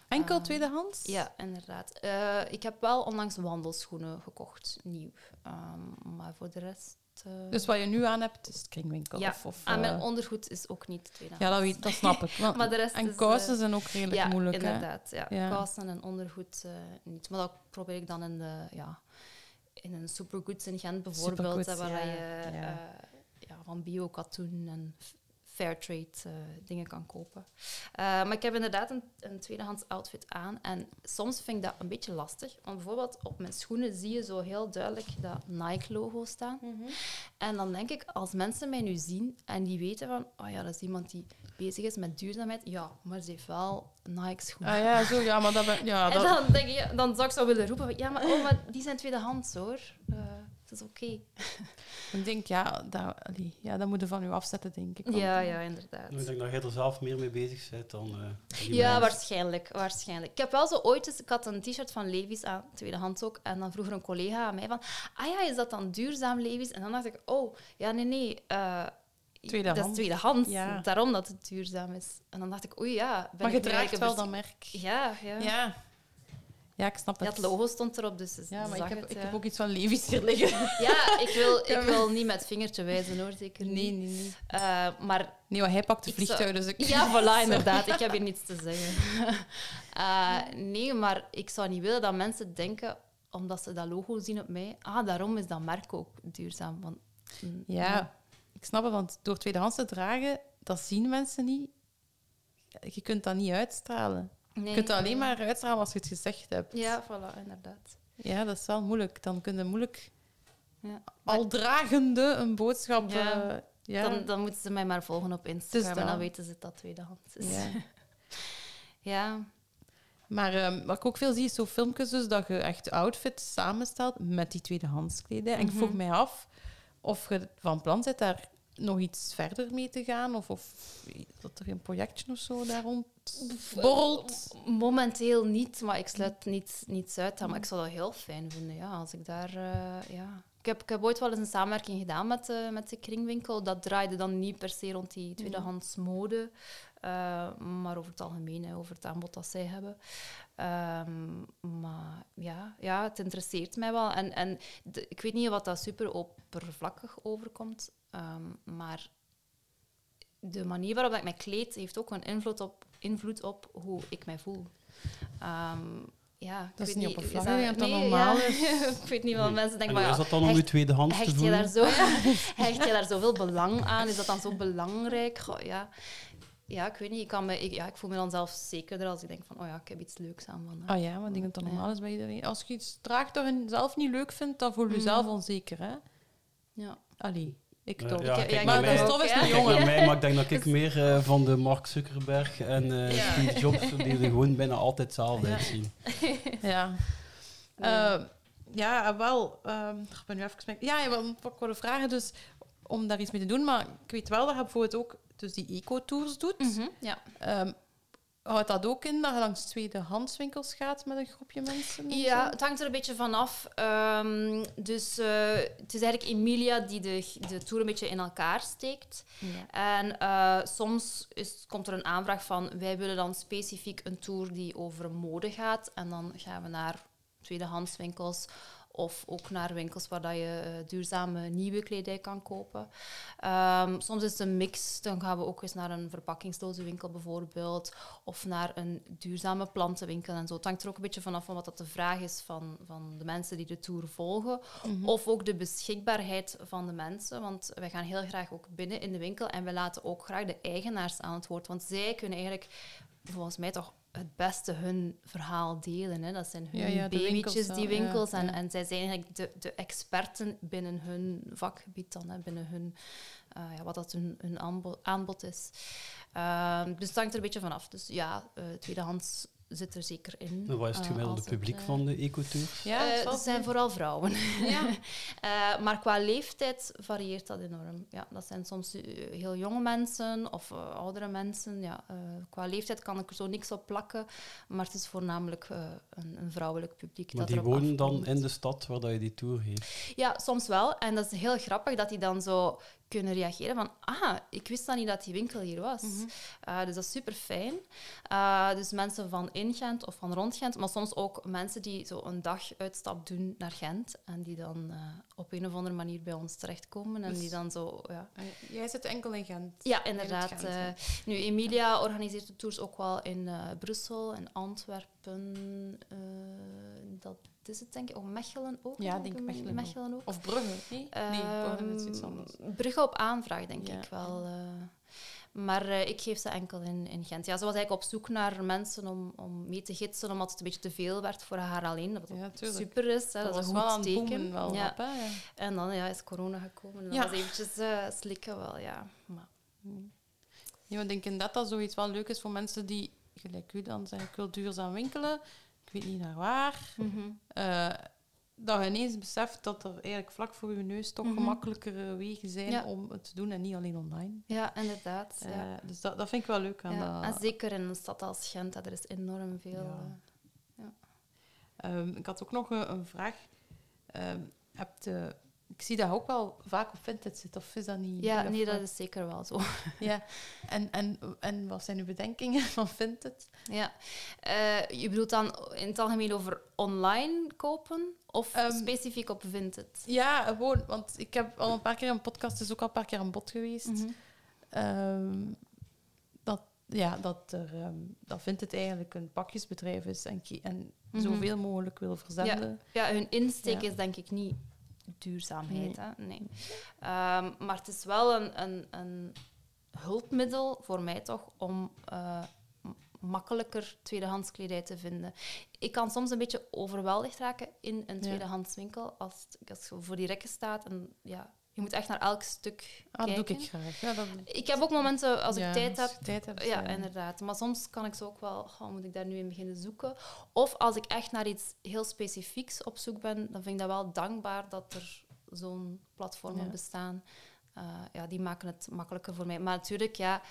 Enkel Ah. tweedehands? Ja, inderdaad. Eh, ik heb wel onlangs wandelschoenen gekocht, nieuw. Ehm, maar voor de rest eh, Dus wat je nu aan hebt, is kringwinkel. Ja, of, of, aan mijn eh, ondergoed is ook niet tweedehands. ja, dat, weet, dat snap ik. Want- Maar de rest en is, kousen eh, zijn ook redelijk ja, moeilijk. Hè? inderdaad. Ja. Ja. Kousen en ondergoed niet. Maar dat probeer ik dan in, de, ja, in een supergoods in Gent bijvoorbeeld, hè, waar je ja. ja, van bio-katoen en f- fairtrade eh, dingen kan kopen. Eh, maar ik heb inderdaad een, een tweedehands outfit aan en soms vind ik dat een beetje lastig. Want bijvoorbeeld op mijn schoenen zie je zo heel duidelijk dat Nike-logo staan. En dan denk ik, als mensen mij nu zien en die weten van, oh ja, dat is iemand die bezig is met duurzaamheid, ja, maar ze heeft wel Nike-schoenen. Ah ja, zo, ja, maar dat ben, ja, En dan, denk ik, dan zou ik zo willen roepen, ja, maar, oh, maar die zijn tweedehands hoor. Eh, het is oké. ik denk, ja, dat, allee, ja, dat moet je van je afzetten, denk ik. Ja, ja, inderdaad. Ik denk dat jij er zelf meer mee bezig bent dan eh, Ja, mensen. waarschijnlijk, waarschijnlijk. Ik heb wel zo ooit eens... Ik had een t-shirt van Levi's aan, tweedehands ook. En dan vroeg er een collega aan mij van... Ah ja, is dat dan duurzaam Levi's? En dan dacht ik... Oh, ja, nee, nee. eh, Dat Tweedehands. is tweedehands. Ja. Daarom dat het duurzaam is. En dan dacht ik... Oei, ja. Ben Maar je draagt wel dat merk. Ja, ja. Ja. Ja, ik snap Ja, het. het logo stond erop, dus Ja, maar ik heb, het, ik heb ook iets van Levi's hier liggen. Ja, ik wil, ik wil niet met vingertje wijzen, hoor. Zeker niet. Nee, nee, nee. Eh, maar Nee, hij pakt de zou- vliegtuig, dus ik... Ja, voilà, inderdaad. Ik heb hier niets te zeggen. Eh, nee, maar ik zou niet willen dat mensen denken, omdat ze dat logo zien op mij, ah, daarom is dat merk ook duurzaam. Want, mm, Ja, ik snap het, want door tweedehands te dragen, dat zien mensen niet. Je kunt dat niet uitstralen. Nee. Je kunt dat alleen maar uitstralen als je het gezegd hebt. Ja, voilà, inderdaad. Ja, dat is wel moeilijk. Dan kun je moeilijk Ja. al dragende een boodschap... Ja. eh, ja. Dan, dan moeten ze mij maar volgen op Instagram dat. en dan weten ze dat tweedehands is. Ja. Ja. Maar ehm, wat ik ook veel zie, is zo filmpjes dus dat je echt outfits samenstelt met die tweedehands kledij. En ik vroeg Mhm. mij af of je van plan bent daar nog iets verder mee te gaan, of, of dat er een projectje of zo daar rond borrelt. Momenteel niet, maar ik sluit niets, niets uit. Maar ik zou dat heel fijn vinden, ja, als ik daar... eh, ja. ik, heb, ik heb ooit wel eens een samenwerking gedaan met, de met de kringwinkel. Dat draaide dan niet per se rond die tweedehands mode, eh, maar over het algemeen, hè, over het aanbod dat zij hebben. Ehm, maar ja, ja, het interesseert mij wel. En, en de- ik weet niet wat dat super oppervlakkig overkomt, ehm, maar de manier waarop dat ik mij kleed heeft ook een invloed op, invloed op hoe ik mij voel. Ehm, ja, ik Dat is weet niet oppervlakkig, ik denk dat dat nee, normaal ja. is. ik weet niet wat mensen En denken, maar is ja, dat dan om je hecht- tweedehands te hecht je, daar zo, hecht je daar zoveel belang aan? Is dat dan zo belangrijk? Goh, ja. Ja, ik weet niet. Ik, kan me, ik, ja, ik voel me dan zelf zekerder als ik denk van, oh ja, ik heb iets leuks aan vandaag. Ah ja, maar ik denk dat dat normaal is bij iedereen. Als je iets draagt dat je zelf niet leuk vindt, dan voel je Mhm. jezelf onzeker, hè? Ja. Allee, ik toch. ja, Ik- maar dat is toch eens ja. een jongen. naar mij, maar ik denk dat ik meer eh, van de Mark Zuckerberg en eh, Ja. Steve Jobs, die er gewoon bijna altijd hetzelfde Ja. uitzien. Ja. Ja. Eh, ja, wel. ehm, ik ben nu even. Ja, ik wilde vragen dus om daar iets mee te doen, maar ik weet wel dat je bijvoorbeeld ook dus die eco-tours doet. Mhm, ja. Ehm, houdt dat ook in dat je langs tweedehandswinkels gaat met een groepje mensen? en Ja, zo? het hangt er een beetje vanaf. Ehm dus eh, het is eigenlijk Emilia die de, de tour een beetje in elkaar steekt. Ja. En eh, soms is, komt er een aanvraag van wij willen dan specifiek een tour die over mode gaat. En dan gaan we naar tweedehandswinkels of ook naar winkels waar dat je eh, duurzame nieuwe kledij kan kopen. Ehm, soms is het een mix. Dan gaan we ook eens naar een verpakkingsdozenwinkel bijvoorbeeld. Of naar een duurzame plantenwinkel en zo. Het hangt er ook een beetje vanaf van wat dat de vraag is van, van de mensen die de tour volgen. Mhm. Of ook de beschikbaarheid van de mensen. Want wij gaan heel graag ook binnen in de winkel en we laten ook graag de eigenaars aan het woord. Want zij kunnen eigenlijk, volgens mij toch, het beste hun verhaal delen. Hè. Dat zijn hun Ja, babytjes, winkels die ja, winkels. En, en zij zijn eigenlijk de, de experten binnen hun vakgebied dan, hè, binnen hun, eh, ja, wat dat hun, hun aanbod, aanbod is. Ehm, dus het hangt er een beetje vanaf. Dus ja, eh, tweedehands zit er zeker in. En Wat is het eh, gemiddelde het, publiek eh, van de ecotours? Ja, eh, het zijn vooral vrouwen. Ja. Eh, maar qua leeftijd varieert dat enorm. Ja, dat zijn soms heel jonge mensen of oudere mensen. Ja, eh, qua leeftijd kan ik er zo niks op plakken, maar het is voornamelijk eh, een, een vrouwelijk publiek. Maar dat die wonen dan in de stad waar dat je die tour heeft. Ja, soms wel. En dat is heel grappig dat die dan zo kunnen reageren van, ah, ik wist dan niet dat die winkel hier was. Mhm. Eh, dus dat is super fijn. dus mensen van in Gent of van rond Gent, maar soms ook mensen die zo een dag uitstap doen naar Gent en die dan eh, op een of andere manier bij ons terechtkomen en Dus- die dan zo, ja. Jij zit enkel in Gent. Ja, In inderdaad. Gent, eh, nu, Emilia organiseert de tours ook wel in eh, Brussel, in Antwerpen. eh, dat is het, denk ik. Oh, Mechelen ook? Ja, denk Mechelen ook. Mechelen ook. Of Brugge? Nee, nee Brugge is iets Ehm, anders. Brugge op aanvraag, denk Ja. ik wel. eh. maar eh, ik geef ze enkel in, in Gent. Ja, ze was eigenlijk op zoek naar mensen om, om mee te gidsen, omdat het een beetje te veel werd voor haar alleen. Dat Ja, super is, hè, Dat, dat, is was een wel goed aan het teken. wel ja. rap, hè, ja. En dan ja, is corona gekomen en dat Ja. was eventjes eh, slikken wel, ja. Maar, Ja, ik denk inderdaad dat zoiets wel leuk is voor mensen die, gelijk u dan, zeggen ik wil duurzaam winkelen. Ik weet niet naar waar. Eh, dat je ineens beseft dat er eigenlijk vlak voor je neus toch Mhm. gemakkelijkere wegen zijn Ja. om het te doen en niet alleen online. Ja, inderdaad. Eh, ja. Dus dat, dat vind ik wel leuk aan Ja, dat. En zeker in een stad als Gent, er is enorm veel. Ja. eh, Ehm, ik had ook nog een, een vraag. Ehm, heb je- ik zie dat ook wel vaak op Vinted zit, of is dat niet? ja, nee, dat is zeker wel zo. Ja. En, en, en wat zijn uw bedenkingen van Vinted? Ja. Eh, je bedoelt dan in het algemeen over online kopen of Ehm, specifiek op Vinted? Ja, gewoon, want ik heb al een paar keer een podcast, is ook al een paar keer aan bod geweest. Mhm. Ehm, dat, ja, dat, er, ehm, dat Vinted eigenlijk een pakjesbedrijf is en, en Mhm. zoveel mogelijk wil verzenden. Ja, hun insteek Ja. is denk ik niet duurzaamheid. Hè? Nee. Ehm, maar het is wel een, een, een hulpmiddel voor mij toch om eh, makkelijker tweedehands kledij te vinden. Ik kan soms een beetje overweldigd raken in een tweedehands winkel als, het- als je voor die rekken staat en ja, je moet echt naar elk stuk Ah, dat kijken. doe ik graag. Ja, dat, Ik heb ook momenten als ik tijd heb tijd hebt. ja, inderdaad. Maar soms kan ik zo ook wel, oh, moet ik daar nu in beginnen zoeken? Of als ik echt naar iets heel specifieks op zoek ben, dan vind ik dat wel dankbaar dat er zo'n platformen bestaan. Eh, ja, die maken het makkelijker voor mij. Maar natuurlijk, ja,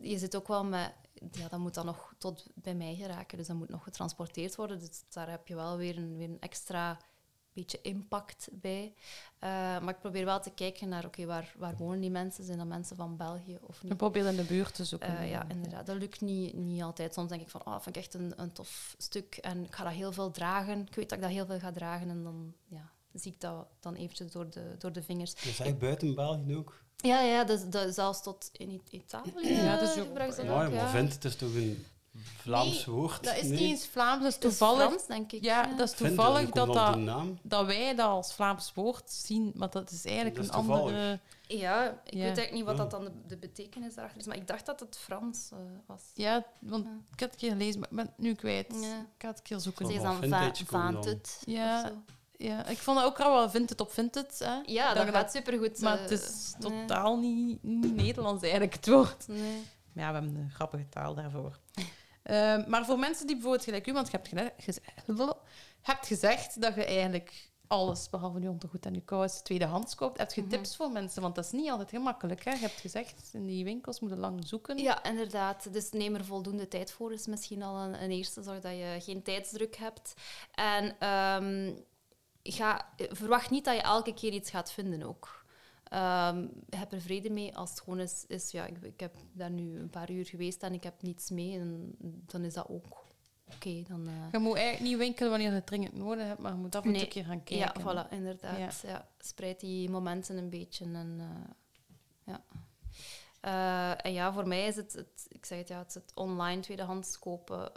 je zit ook wel met... Ja, dat moet dan nog tot bij mij geraken. Dus dat moet nog getransporteerd worden. Dus daar heb je wel weer een, weer een extra beetje impact bij. Eh, maar ik probeer wel te kijken naar, oké, waar, waar wonen die mensen? Zijn dat mensen van België of niet? Je probeert in de buurt te zoeken. Eh, ja, inderdaad. Dat lukt niet, niet altijd. Soms denk ik van, oh, dat vind ik echt een, een tof stuk en ik ga dat heel veel dragen. Ik weet dat ik dat heel veel ga dragen en dan ja, zie ik dat dan eventjes door de, door de vingers. Dat is eigenlijk buiten België ook. Ja, ja dus, dat, zelfs tot in Italië Ja, dat is ook- Ja, ook, maar ja. vindt het is toch een Vlaams Nee, woord? Dat is Nee. niet eens Vlaams, dat is Het is toevallig. Frans, denk ik. ja, dat is toevallig dat, dat, dat wij dat als Vlaams woord zien, maar dat is eigenlijk Dat is een toevallig. andere... Ja, ik Ja. weet eigenlijk niet wat dat dan de, de betekenis daarachter is, maar ik dacht dat het Frans eh, was. Ja, want Ja. ik had het een keer gelezen, maar ik ben het nu kwijt. Ja. Ik ga het een keer zoeken. Ze is Van dan va. Vantet Ja. Ja, ik vond dat ook al wel vindt het op vindt het. Hè. Ja, dat je gaat supergoed. Maar eh, het is nee. totaal niet, niet Nederlands eigenlijk, het woord. Nee. Maar ja, we hebben een grappige taal daarvoor. Ehm, maar voor mensen die bijvoorbeeld gelijk u, want je hebt, hebt gezegd dat je eigenlijk alles, behalve je ondergoed en je kous, tweedehands koopt. Heb je Mhm. tips voor mensen? Want dat is niet altijd gemakkelijk. Hè? Je hebt gezegd, in die winkels moeten lang zoeken. Ja, inderdaad. Dus neem er voldoende tijd voor. is misschien al een, een eerste. Zorg dat je geen tijdsdruk hebt. En ehm, ga, verwacht niet dat je elke keer iets gaat vinden ook. Ehm, heb er vrede mee als het gewoon is... is ja, ik, ik heb daar nu een paar uur geweest en ik heb niets mee. En dan is dat ook oké. dan, eh, Je moet eigenlijk niet winkelen wanneer je het dringend nodig hebt, maar je moet af en toe een keer gaan ja, kijken. voilà, inderdaad. Ja. Spreid die momenten een beetje. En, eh, ja. Eh, en ja, voor mij is het, het ik zeg het, ja, het, het online tweedehands kopen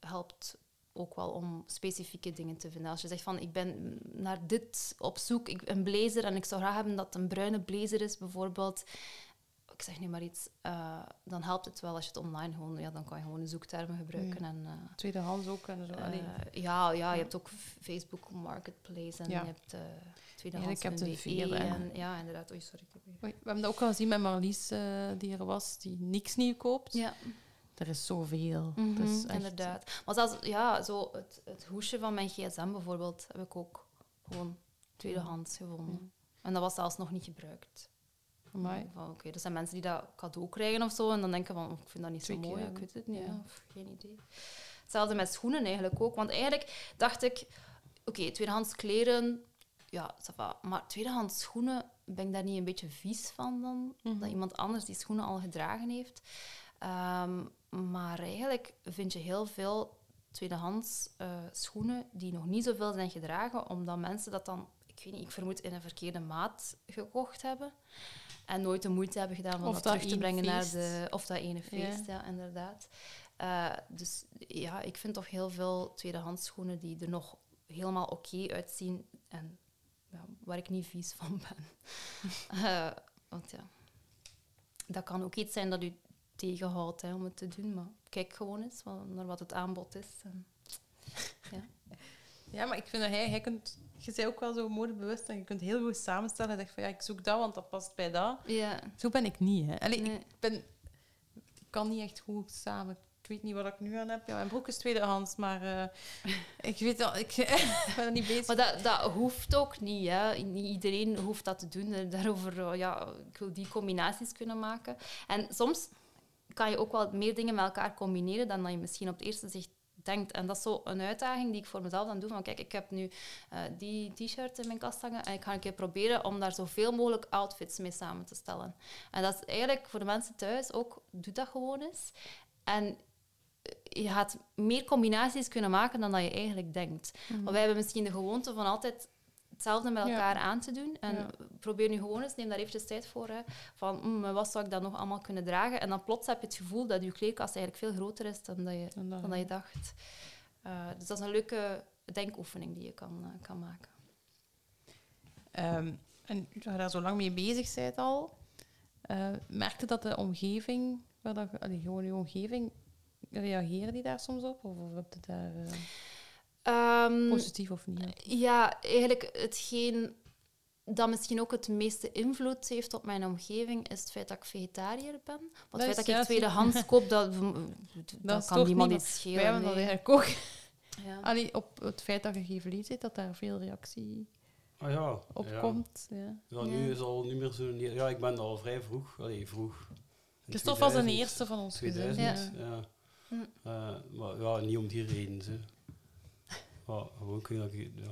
helpt ook wel om specifieke dingen te vinden. Als je zegt van, ik ben naar dit op zoek, ik, een blazer, en ik zou graag hebben dat het een bruine blazer is, bijvoorbeeld. Ik zeg nu maar iets, eh, dan helpt het wel als je het online gewoon... Ja, dan kan je gewoon de zoektermen gebruiken en... eh, Tweedehands ook en zo. Eh, ja, ja, je hebt ook Facebook Marketplace en Ja. je hebt uh, tweedehands Ja, ik heb en en, ja, inderdaad. Oei, sorry. ik heb je- Oei, we hebben dat ook al gezien met Marlies, die er was, die niks nieuw koopt. Ja, Er is zoveel. mhm, Dat echt- inderdaad. Maar zelfs, ja, zo het, het hoesje van mijn gsm bijvoorbeeld heb ik ook gewoon tweedehands gevonden. En dat was zelfs nog niet gebruikt. Amai. Van, Oké, er zijn mensen die dat cadeau krijgen of zo en dan denken van, oh, ik vind dat niet zo Twee mooi, ja. ik weet het niet, Ja. of geen idee. Hetzelfde met schoenen eigenlijk ook, want eigenlijk dacht ik, oké, tweedehands kleren, ja, va. maar tweedehands schoenen, ben ik daar niet een beetje vies van dan? Mhm. Dat iemand anders die schoenen al gedragen heeft. Ehm, maar eigenlijk vind je heel veel tweedehands eh, schoenen die nog niet zoveel zijn gedragen, omdat mensen dat dan, ik weet niet, ik vermoed in een verkeerde maat gekocht hebben. En nooit de moeite hebben gedaan om Of dat, dat terug te brengen naar de... Of dat ene feest, ja, inderdaad. Eh, dus ja, ik vind toch heel veel tweedehands schoenen die er nog helemaal oké uitzien en ja, waar ik niet vies van ben. Eh, want ja, dat kan ook iets zijn dat u tegenhoudt hè, om het te doen, maar kijk gewoon eens wa- naar wat het aanbod is. En, Ja, maar ik vind dat hij, hij kunt, je bent ook wel zo modebewust en je kunt heel goed samenstellen. Je zegt van ja, ik zoek dat, want dat past bij dat. ja, Zo ben ik niet. Hè. Allee, Nee. ik, ben, ik kan niet echt goed samen. Ik weet niet wat ik nu aan heb. Ja, mijn broek is tweedehands, maar eh, ik weet al, ik ben er niet bezig. maar dat, dat hoeft ook niet. Hè. Niet iedereen hoeft dat te doen. Daarover, eh, ja, ik wil die combinaties kunnen maken. En soms kan je ook wel meer dingen met elkaar combineren dan dat je misschien op het eerste zicht denkt. En dat is zo een uitdaging die ik voor mezelf dan doe. Van kijk, ik heb nu eh, die t-shirt in mijn kast hangen en ik ga een keer proberen om daar zoveel mogelijk outfits mee samen te stellen. En dat is eigenlijk voor de mensen thuis ook, doe dat gewoon eens. En je gaat meer combinaties kunnen maken dan dat je eigenlijk denkt. Want wij hebben misschien de gewoonte van altijd hetzelfde met Ja. elkaar aan te doen. En Ja. probeer nu gewoon eens, neem daar eventjes tijd voor. Hè, van, mm, wat zou ik dan nog allemaal kunnen dragen? En dan plots heb je het gevoel dat je kleerkast eigenlijk veel groter is dan dat je, Dan dat- dan dat je dacht. Eh, dus dat is een leuke denkoefening die je kan, eh, kan maken. Ehm, en dat je daar zo lang mee bezig bent al, eh merkte dat de omgeving, waar dat, allee, gewoon je omgeving, reageerde die daar soms op? Of, of heb je daar eh, Ehm, positief of niet? Ja, eigenlijk hetgeen dat misschien ook het meeste invloed heeft op mijn omgeving, is het feit dat ik vegetariër ben. Want het feit dat ik tweedehands koop, dat, dat, kan niemand iets schelen. Wij hebben dat nee. eigenlijk ook. Ja. Allee, op het feit dat je geen vlees eet, dat daar veel reactie Ah ja. op ja. komt. Ja. Ja, nu Ja. is al niet meer zo... Ja, ik ben al vrij vroeg. Allee, vroeg. Christophe was een 2000, eerste van ons gezin. 2000, ja. Hm. Eh, maar ja, niet om die reden. Ze. Ja, gewoon kun je dat... Ja.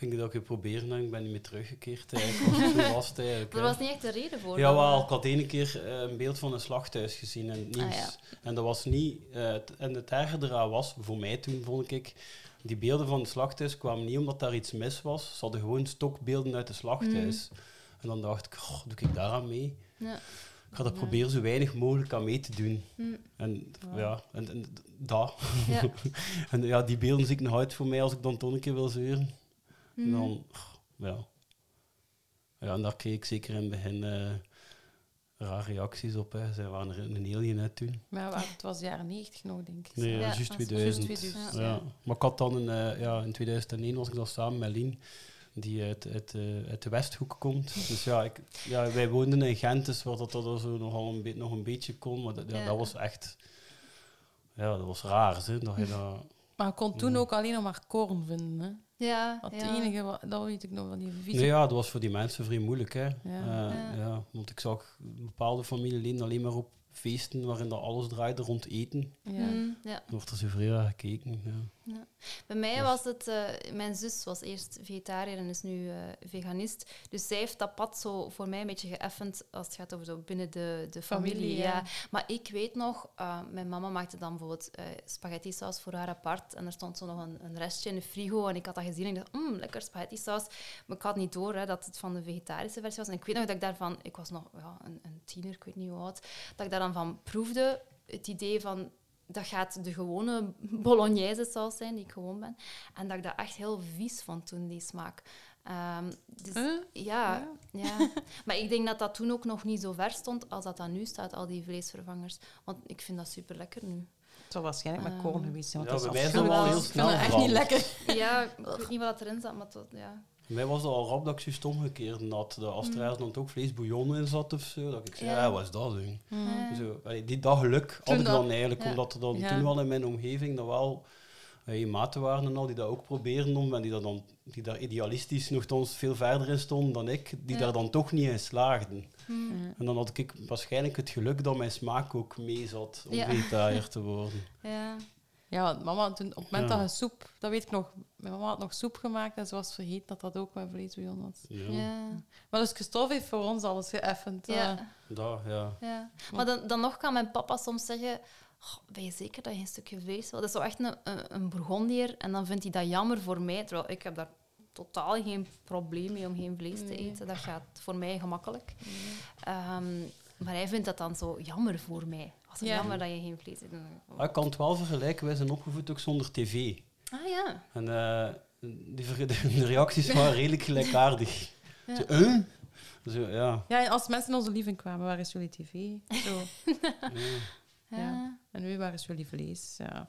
Je dat je proberen en ik ben niet meer teruggekeerd. Eigenlijk. Was het. Er was niet echt een reden voor. Ja, wel. eh, Ik had ene keer eh, een beeld van een slachthuis gezien het nieuws. Ah, ja. En dat was niet... eh, en het erge eraan was, voor mij toen, vond ik... Die beelden van het slachthuis kwamen niet omdat daar iets mis was. Ze hadden gewoon stokbeelden uit het slachthuis. En dan dacht ik, doe ik daaraan mee? Ja. Ik ga er Ja. proberen zo weinig mogelijk aan mee te doen. Hm. En Ja. ja, en, en dat. Ja. en ja, die beelden zie ik nog uit voor mij als ik dan toch een keer wil zeuren. En Hm. dan, ja. Ja, en daar kreeg ik zeker in het begin eh rare reacties op. Hè. Zij waren er een alien uit toen. Maar het was jaren 90 nog, denk ik. Nee, Ja, ja, juist dat is 2000. juist 2000, ja. ja. Maar ik had dan een, eh, ja, in 2001 was ik dan samen met Lien, die uit, uit, eh, uit de Westhoek komt. Dus ja, ik, ja, wij woonden in Gent, dus waar dat, dat zo nogal een, be- nog een beetje kon. Maar dat, ja, Ja. dat was echt... Ja, dat was raar, hè, dat je dat... Maar je kon toen ook alleen nog maar koorn vinden. Hè? Ja, Dat ja. het enige, dat weet ik nog van die visie. Nee, ja, dat was voor die mensen vrij moeilijk, hè. Ja. Eh, Ja. ja, want ik zag een bepaalde familieleden alleen maar op feesten waarin dat alles draaide rond eten. Ja. Hm, ja. Dan wordt er naar gekeken, ja. Bij mij Dus- was het... eh, mijn zus was eerst vegetariër en is nu eh, veganist. Dus zij heeft dat pad zo voor mij een beetje geëffend als het gaat over zo binnen de, de familie. Familie, ja. ja. Maar ik weet nog, eh, mijn mama maakte dan bijvoorbeeld eh spaghetti saus voor haar apart. En er stond zo nog een, een restje in de frigo. En ik had dat gezien en ik dacht, mmm, lekker spaghetti saus. Maar ik had niet door hè, dat het van de vegetarische versie was. En ik weet nog dat ik daarvan... Ik was nog ja, een, een tiener, ik weet niet hoe oud. Dat ik daar dan van proefde. Het idee van dat gaat de gewone bolognese saus zijn die ik gewoon ben. En dat ik dat echt heel vies vond toen, die smaak. Ehm, dus, Huh? ja, ja. maar ik denk dat dat toen ook nog niet zo ver stond als dat dat nu staat, al die vleesvervangers. Want ik vind dat super lekker nu. Het zal waarschijnlijk met Ehm, koorn geweest zijn. Ja, want bij dat is dat wel heel Ik vind snel het echt niet lekker. Ja, ik weet niet wat erin zat, maar tot, ja. Bij mij was het al rap dat ik juist omgekeerd had. Dat als er ergens dan ook vleesbouillon in zat of zo, dat ik zei, Ja. ja, wat is dat? Zo. Ja. Zo, allee, die dat geluk had ik dan eigenlijk, ja. omdat er dan Ja. toen wel in mijn omgeving dat wel eh, maten waren en al, die dat ook probeerden om, en die, dat dan, die daar idealistisch nogthans veel verder in stonden dan ik, die Ja. daar dan toch niet in slaagden. Ja. En dan had ik waarschijnlijk het geluk dat mijn smaak ook mee zat om Ja. vegetariër te worden. Ja. Ja, want mama, toen, op het moment Ja. dat je soep... Dat weet ik nog. Mijn mama had nog soep gemaakt en ze was vergeten dat dat ook met vleesbouillon was. Ja. Ja. Maar dus Christophe heeft voor ons alles geëffend. eh. Ja. Dat, ja. Ja. Maar dan, dan nog kan mijn papa soms zeggen... "Oh, ben je zeker dat je een stukje vlees wil? Dat is zo echt een, een, een Bourgondier. En dan vindt hij dat jammer voor mij. Terwijl ik heb daar totaal geen probleem mee om geen vlees te Nee. eten. Dat gaat voor mij gemakkelijk. Ehm, maar hij vindt dat dan zo jammer voor mij. Ja. jammer dat je geen vlees. Dan- Ah, ik kan het wel vergelijken. Wij zijn opgevoed ook zonder tv. Ah ja. En eh, die, de reacties waren redelijk gelijkaardig. Ja. Zo, ja. Ja, en als mensen in onze lieven kwamen, waar is jullie tv? Zo. Ja. En nu, waar is jullie vlees? Ja.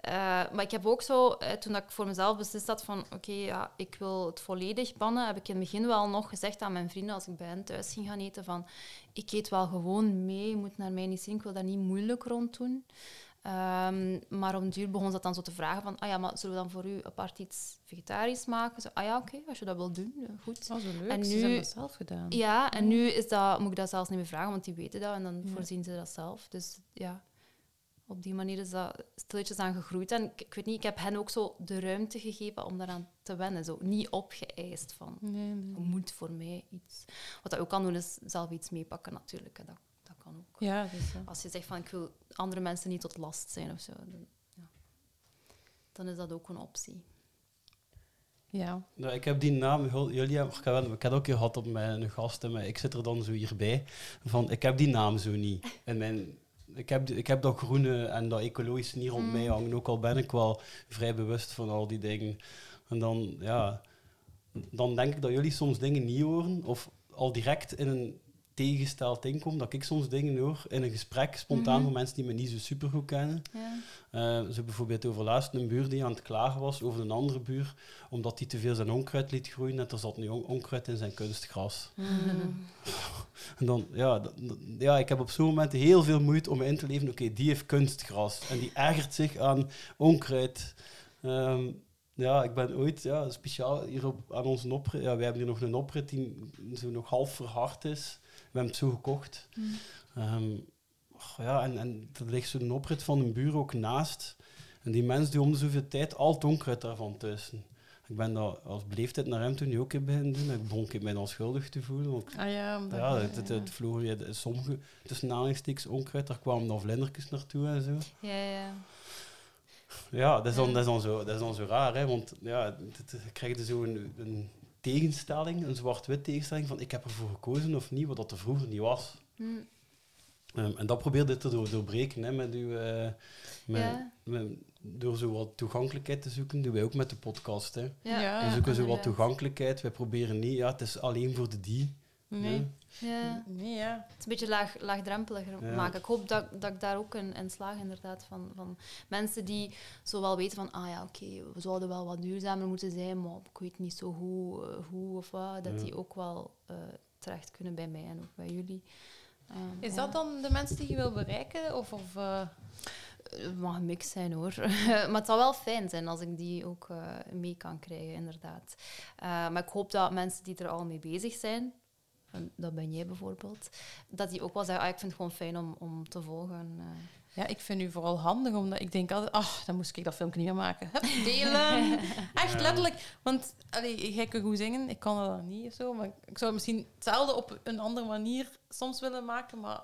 Eh, maar ik heb ook zo, eh, toen dat ik voor mezelf beslist had van oké, ja, ik wil het volledig bannen, heb ik in het begin wel nog gezegd aan mijn vrienden als ik bij hen thuis ging gaan eten van ik eet wel gewoon mee, je moet naar mij niet zien, ik wil daar niet moeilijk rond doen. Ehm, maar een duur begon ze dat dan zo te vragen van ah ja, maar zullen we dan voor u apart iets vegetarisch maken? Zo, ah ja, oké, als je dat wil doen, ja, goed. Dat was zo leuk. En Ze nu- hebben dat zelf gedaan. Ja, en nu is dat, moet ik dat zelfs niet meer vragen, want die weten dat en dan Ja. voorzien ze dat zelf. Dus ja, op die manier is dat stilletjes aan gegroeid. En ik, ik weet niet, ik heb hen ook zo de ruimte gegeven om daaraan te wennen. Zo niet opgeëist van, Nee, nee. je moet voor mij iets... Wat dat ook kan doen, is zelf iets meepakken natuurlijk. hè. Dat, dat kan ook. Ja, dus, eh, Als je zegt van, ik wil andere mensen niet tot last zijn of zo, dan, ja. dan is dat ook een optie. ja. Ja, ik heb die naam, hebben, ik heb, ik heb ook gehad op mijn gasten, maar ik zit er dan zo hierbij. Van, ik heb die naam zo niet. En mijn, ik, heb, ik heb dat groene en dat ecologische niet rond Mm. mij hangen, ook al ben ik wel vrij bewust van al die dingen. En dan, ja, dan denk ik dat jullie soms dingen niet horen, of al direct in een tegengesteld ding komen, dat ik soms dingen hoor in een gesprek, spontaan Mhm. van mensen die me niet zo super goed kennen. Ja. Eh, zo bijvoorbeeld over laatst een buur die aan het klagen was over een andere buur, omdat hij te veel zijn onkruid liet groeien en er zat nu on- onkruid in zijn kunstgras. En dan, ja, ja, ik heb op zo'n moment heel veel moeite om me in te leven, oké, die heeft kunstgras en die ergert zich aan onkruid. Ehm, ja, ik ben ooit ja, speciaal hier op, aan onze oprit, ja, wij hebben hier nog een oprit die zo nog half verhard is. Hebben het zo gekocht. Ehm, goh, ja, en, en er ligt zo'n oprit van een buur ook naast. En die mens die om de zoveel tijd al het onkruid daarvan tussen. Ik ben daar als beleefdheid naar hem toen nu ook in beginnen doen. En ik begon ik mij dan schuldig te voelen. Want Ah ja, omdat ja, je- het, het, het vloog weer de- sommige tussen aanhalingstekens onkruid. Daar kwamen dan vlindertjes naartoe en zo. Ja, ja. Ja, dat is dan, dat is dan, zo, dat is dan zo raar. Hè? Want ja, het- het- je krijgt zo een, een tegenstelling, een zwart-wit tegenstelling van ik heb ervoor gekozen of niet, wat dat er vroeger niet was. Hm. Ehm, en dat probeert dit te door- doorbreken hè, met uw, eh, met, Ja. met- door zo wat toegankelijkheid te zoeken. doen wij ook met de podcast. Hè. Ja. Ja. We zoeken zo wat toegankelijkheid. Wij proberen niet, ja, het is alleen voor de die. Nee. Ja. Nee, ja. Het is een beetje laag, laagdrempeliger Ja. maken. Ik hoop dat, dat ik daar ook in, in slaag, inderdaad. Van, van mensen die zo wel weten van, ah ja, oké, we zouden wel wat duurzamer moeten zijn, maar ik weet niet zo hoe, eh, hoe of wat, dat Ja. die ook wel eh, terecht kunnen bij mij en ook bij jullie. Ehm, Is ja. dat dan de mensen die je wil bereiken? Of, of, eh, Het mag een mix zijn hoor. maar het zou wel fijn zijn als ik die ook eh, mee kan krijgen, inderdaad. Eh, maar ik hoop dat mensen die er al mee bezig zijn, en dat ben jij bijvoorbeeld, dat die ook wel zeggen, ah, ik vind het gewoon fijn om, om te volgen. eh. Ja, ik vind u vooral handig, omdat ik denk altijd, ach, dan moest ik dat filmpje niet meer maken. Hup, delen. Echt letterlijk. Want, allee, jij kan goed zingen, ik kan dat dan niet of zo, maar ik zou het misschien hetzelfde op een andere manier soms willen maken, maar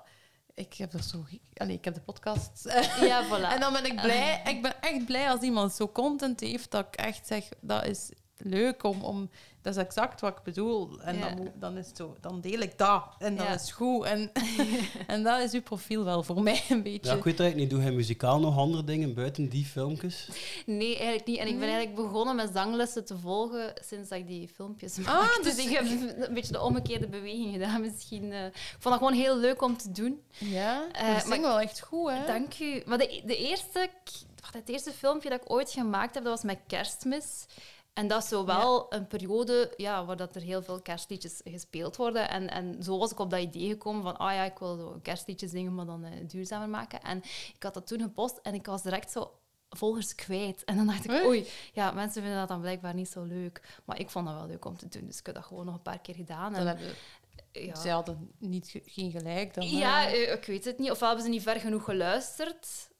ik heb er zo... Allee, ik heb de podcast. Ja, voilà. En dan ben ik blij. Ik ben echt blij als iemand zo content heeft dat ik echt zeg, dat is leuk om... om dat is exact wat ik bedoel. En Ja. dan, dan, is het zo, dan deel ik dat. En dat Ja. is goed. En, en dat is uw profiel wel voor mij een beetje. Ja, ik weet eigenlijk niet. Doe hij muzikaal nog andere dingen buiten die filmpjes? Nee, eigenlijk niet. En ik ben eigenlijk begonnen met zanglessen te volgen sinds dat ik die filmpjes Ah, maakte. dus- dus ik heb een beetje de omgekeerde beweging gedaan misschien. eh. ik vond dat gewoon heel leuk om te doen. Ja, Eh, maar zingt ik- wel echt goed, hè? Dank u. Maar de, de eerste, het eerste filmpje dat ik ooit gemaakt heb, dat was met kerstmis. En dat is zo wel een periode ja, waar dat er heel veel kerstliedjes gespeeld worden. En, en zo was ik op dat idee gekomen van, ah ja, ik wil zo kerstliedjes zingen, maar dan eh, duurzamer maken. En ik had dat toen gepost en ik was direct zo volgers kwijt. En dan dacht ik, Oei. ja, mensen vinden dat dan blijkbaar niet zo leuk. Maar ik vond dat wel leuk om te doen, dus ik heb dat gewoon nog een paar keer gedaan. En, hebben ja. Zij hadden niet, ge- geen gelijk. Dan, Ja, eh, eh, ik weet het niet. Ofwel hebben ze niet ver genoeg geluisterd.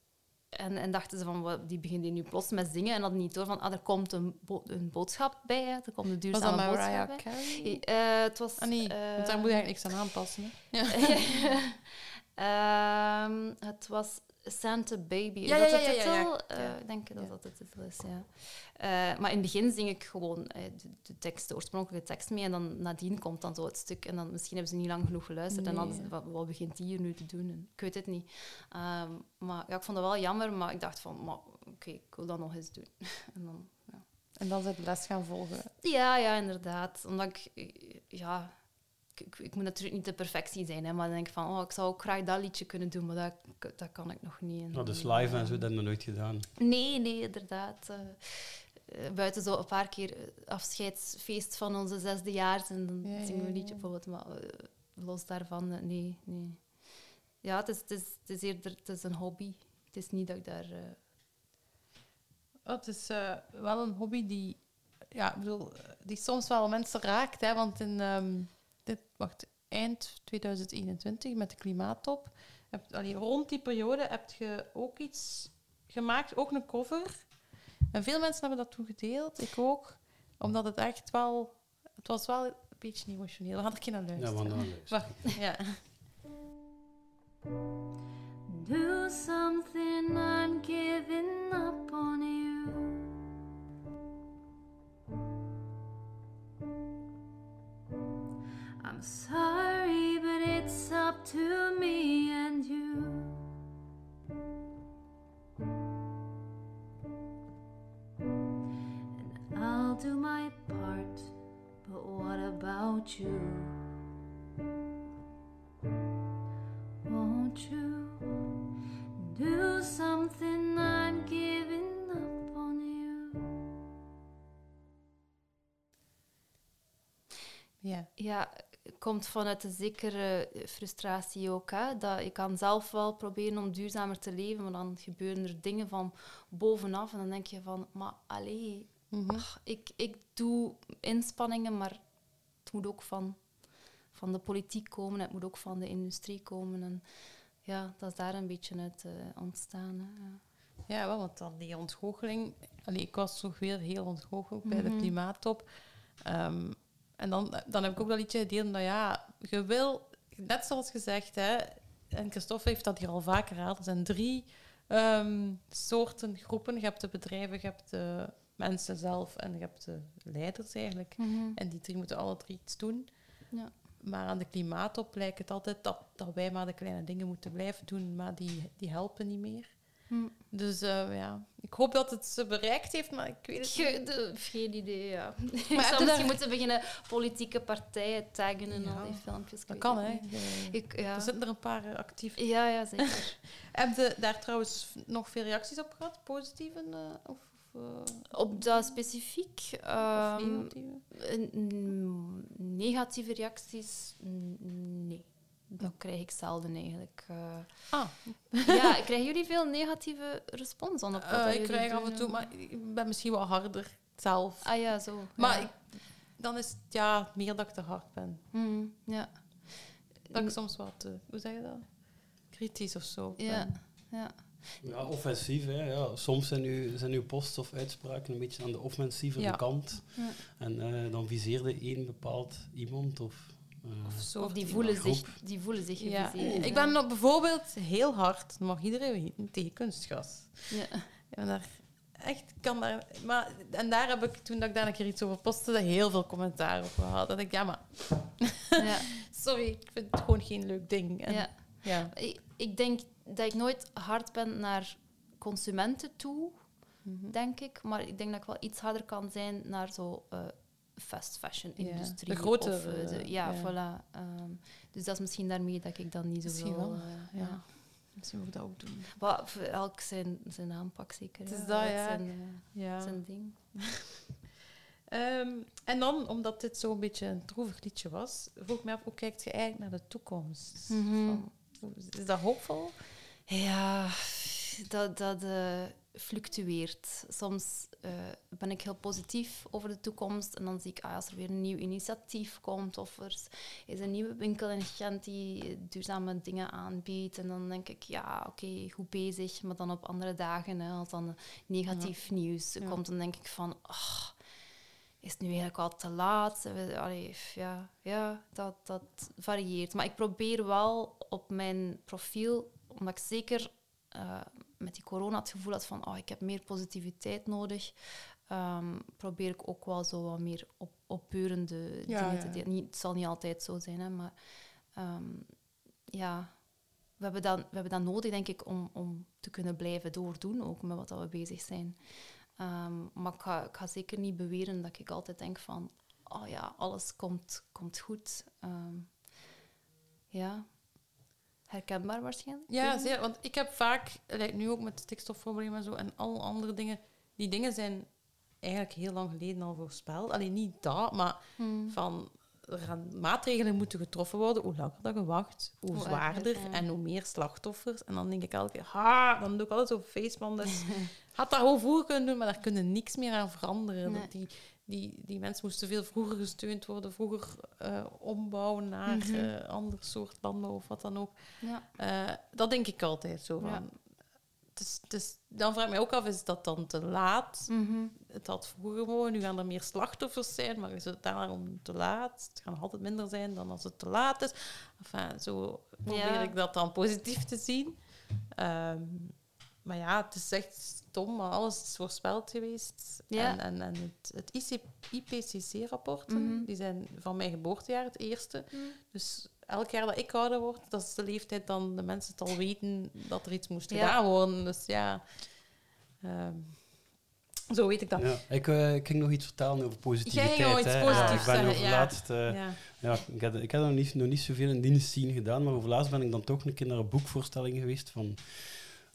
En, en dachten ze van, wat, die begint hier nu plots met zingen. En hadden niet door van, ah, er komt een, bo- een boodschap bij. Hè. Er komt een duurzame boodschap Mariah bij. Carey? Eh, het was... Ah nee, want daar moet je eigenlijk niks aan aanpassen. Hè? Ehm, het was Santa Baby. Is Ja, dat ja, de ja, titel? Eh. Ik denk dat dat de titel is, ja. Eh, maar in het begin zing ik gewoon eh, de, de tekst, de oorspronkelijke tekst mee. En dan nadien komt dan zo het stuk. En dan misschien hebben ze niet lang genoeg geluisterd. en dan wat, wat begint die hier nu te doen? En ik weet het niet. Ehm, maar ja, ik vond het wel jammer. Maar ik dacht van, oké, ik wil dat nog eens doen. en dan, ja. En dan zijn de les gaan volgen. Ja, ja, inderdaad. Omdat ik, ja, ik, ik, moet natuurlijk niet de perfectie zijn, hè, maar dan denk ik van, oh, ik zou ook graag dat liedje kunnen doen, maar dat, dat kan ik nog niet. En Nou, dus live en eh, zo, dat hebben we nooit gedaan. Nee, nee, inderdaad. eh, eh, buiten zo een paar keer afscheidsfeest van onze zesdejaars en dan Ja, zingen we een liedje bijvoorbeeld, maar los daarvan, nee, nee. Ja, het is, het, is, het is eerder het is een hobby. Het is niet dat ik daar... eh, Oh, het is eh, wel een hobby die, ja, ik bedoel, die soms wel mensen raakt. Hè, want in ehm, dit, wacht, eind 2021 met de klimaattop, heb, allee, rond die periode heb je ook iets gemaakt, ook een cover. En veel mensen hebben dat toen gedeeld, ik ook. Omdat het echt wel, het was wel een beetje emotioneel. We gaan er een keer naar Ja, luisteren. want dan luisteren. Wacht, ja. Do something, I'm giving up on you. Sorry, but it's up to me and you. And I'll do my part, but what about you? Won't you do something? I'm giving up on you. Yeah. Ja, komt vanuit een zekere frustratie ook. Hè? Dat ik kan zelf wel proberen om duurzamer te leven, maar dan gebeuren er dingen van bovenaf. En dan denk je van, maar allee, Mhm. ach, ik, ik doe inspanningen, maar het moet ook van, van de politiek komen. Het moet ook van de industrie komen. En ja, dat is daar een beetje uit eh, ontstaan. Hè? Ja. Ja, wel, want dan die ontgoocheling. Allee, ik was toch weer heel ontgoocheld bij de Mhm. klimaattop. Ehm, en dan, dan heb ik ook dat liedje gedeeld. Dat ja, je wil, net zoals gezegd, hè, en Christophe heeft dat hier al vaker herhaald. Er zijn drie ehm, soorten groepen. Je hebt de bedrijven, je hebt de mensen zelf en je hebt de leiders eigenlijk. En die drie moeten alle drie iets doen. Ja. Maar aan de klimaattop lijkt het altijd dat, dat wij maar de kleine dingen moeten blijven doen, maar die, die helpen niet meer. Hm. Dus eh, ja, ik hoop dat het ze bereikt heeft, maar ik weet het Ge- niet. geen idee, ja. ik heb zou je misschien daar- moeten beginnen politieke partijen taggen en Ja, al die filmpjes. ik Dat kan, hè. Ik, ja. Er zitten er een paar eh, actief. ja, ja, zeker. Heb je daar trouwens nog veel reacties op gehad? Positieve eh, of, Op dat specifiek... of ehm, negatieve? reacties? Nee. Dat krijg ik zelden eigenlijk. eh. Ah, ja, krijgen jullie veel negatieve respons dan op wat eh, dat ik krijg af en toe, maar ik ben misschien wel harder zelf. Ah ja, zo. Maar ja. ik, dan is het ja, meer dat ik te hard ben. Mm, ja. Dat ik soms wat, eh, hoe zeg je dat? Kritisch of zo. Ja, ben. ja. Ja, offensief. Hè, ja. Soms zijn uw, zijn uw posts of uitspraken een beetje aan de offensievere Ja. kant. Ja. En eh, dan viseerde één bepaald iemand of... Of, zo. Of die voelen, zich, die voelen zich Ja. Ik ben op bijvoorbeeld heel hard, mag iedereen weten, tegen kunstgas. Ja. Ja, daar, echt, kan daar... Maar, en daar heb ik, toen dat ik daar een keer iets over postte, heel veel commentaar op gehad. Dat ik, ja, maar... Ja. Sorry, ik vind het gewoon geen leuk ding. En, Ja. ja. Ik, ik denk dat ik nooit hard ben naar consumenten toe, Mhm. denk ik. Maar ik denk dat ik wel iets harder kan zijn naar zo eh, fast fashion Ja, industrie. de grote, of, eh, de- eh, ja, ja. voilà. Ehm, dus dat is misschien daarmee dat ik dan niet zo Misschien wel, eh, ja. Misschien moet ik dat ook doen. Maar voor elk zijn, zijn aanpak zeker. Het is ja. dat, ja. Zijn, Ja. zijn ding. Ehm, en dan, omdat dit zo'n beetje een droevig liedje was, vroeg ik me af, hoe kijkt je eigenlijk naar de toekomst? Mhm. Van, is dat hoopvol? Ja, dat, dat, eh, fluctueert. Soms eh, ben ik heel positief over de toekomst en dan zie ik ah, als er weer een nieuw initiatief komt of er is een nieuwe winkel in Gent die duurzame dingen aanbiedt en dan denk ik ja, oké, goed bezig, maar dan op andere dagen, hè, als dan negatief nieuws Ja. komt, dan denk ik van ah, is het nu eigenlijk al te laat? Allee, ja, ja dat, dat varieert. Maar ik probeer wel op mijn profiel, omdat ik zeker eh, met die corona het gevoel had van oh, ik heb meer positiviteit nodig, ehm, probeer ik ook wel zo wat meer op, opbeurende Ja, dingen te delen. Niet, het zal niet altijd zo zijn, hè, maar ehm, ja, we hebben, dat, we hebben dat nodig, denk ik, om, om te kunnen blijven doordoen, ook met wat dat we bezig zijn. Ehm, maar ik ga, ik ga zeker niet beweren dat ik altijd denk van, oh ja, alles komt, komt goed. Ja, herkenbaar waarschijnlijk. Ja, zeer. Want ik heb vaak, like nu ook met stikstofproblemen en zo en al andere dingen, die dingen zijn eigenlijk heel lang geleden al voorspeld. Alleen niet dat, maar Hmm. van er gaan maatregelen moeten getroffen worden. Hoe langer dat je wacht, hoe, Hoe zwaarder ja. en hoe meer slachtoffers. En dan denk ik elke keer, ha, dan doe ik altijd zo faceman. Dus had dat gewoon vroeger kunnen doen, maar daar kunnen niks meer aan veranderen. Nee. Dat Die, die, die mensen moesten veel vroeger gesteund worden, vroeger eh, ombouwen naar eh, ander soort landbouw of wat dan ook. Ja. Eh, dat denk ik altijd zo van. Ja. Het is, dan vraag ik me ook af, is dat dan te laat? Mhm. Het had vroeger gewoon, nu gaan er meer slachtoffers zijn, maar is het daarom te laat? Het gaat nog altijd minder zijn dan als het te laat is. Enfin, zo probeer Ja. ik dat dan positief te zien. Ehm, maar ja, het is echt stom, maar alles is voorspeld geweest. Ja. En, en, en het, het IPCC-rapporten, Mhm. die zijn van mijn geboortejaar het eerste. Dus elk jaar dat ik ouder word, dat is de leeftijd dan de mensen het al weten dat er iets moest Ja. gedaan worden. Dus ja, ehm, zo weet ik dat. Ja, ik, eh, ik ging nog iets vertellen over positiviteit. Jij ging nog iets positiefs Ja, ik ben zeggen, over ja. laatst... eh, Ja. Ja, ik heb, ik heb nog, niet, nog niet zoveel in dienst zien gedaan, maar over laatst ben ik dan toch een keer naar een boekvoorstelling geweest van,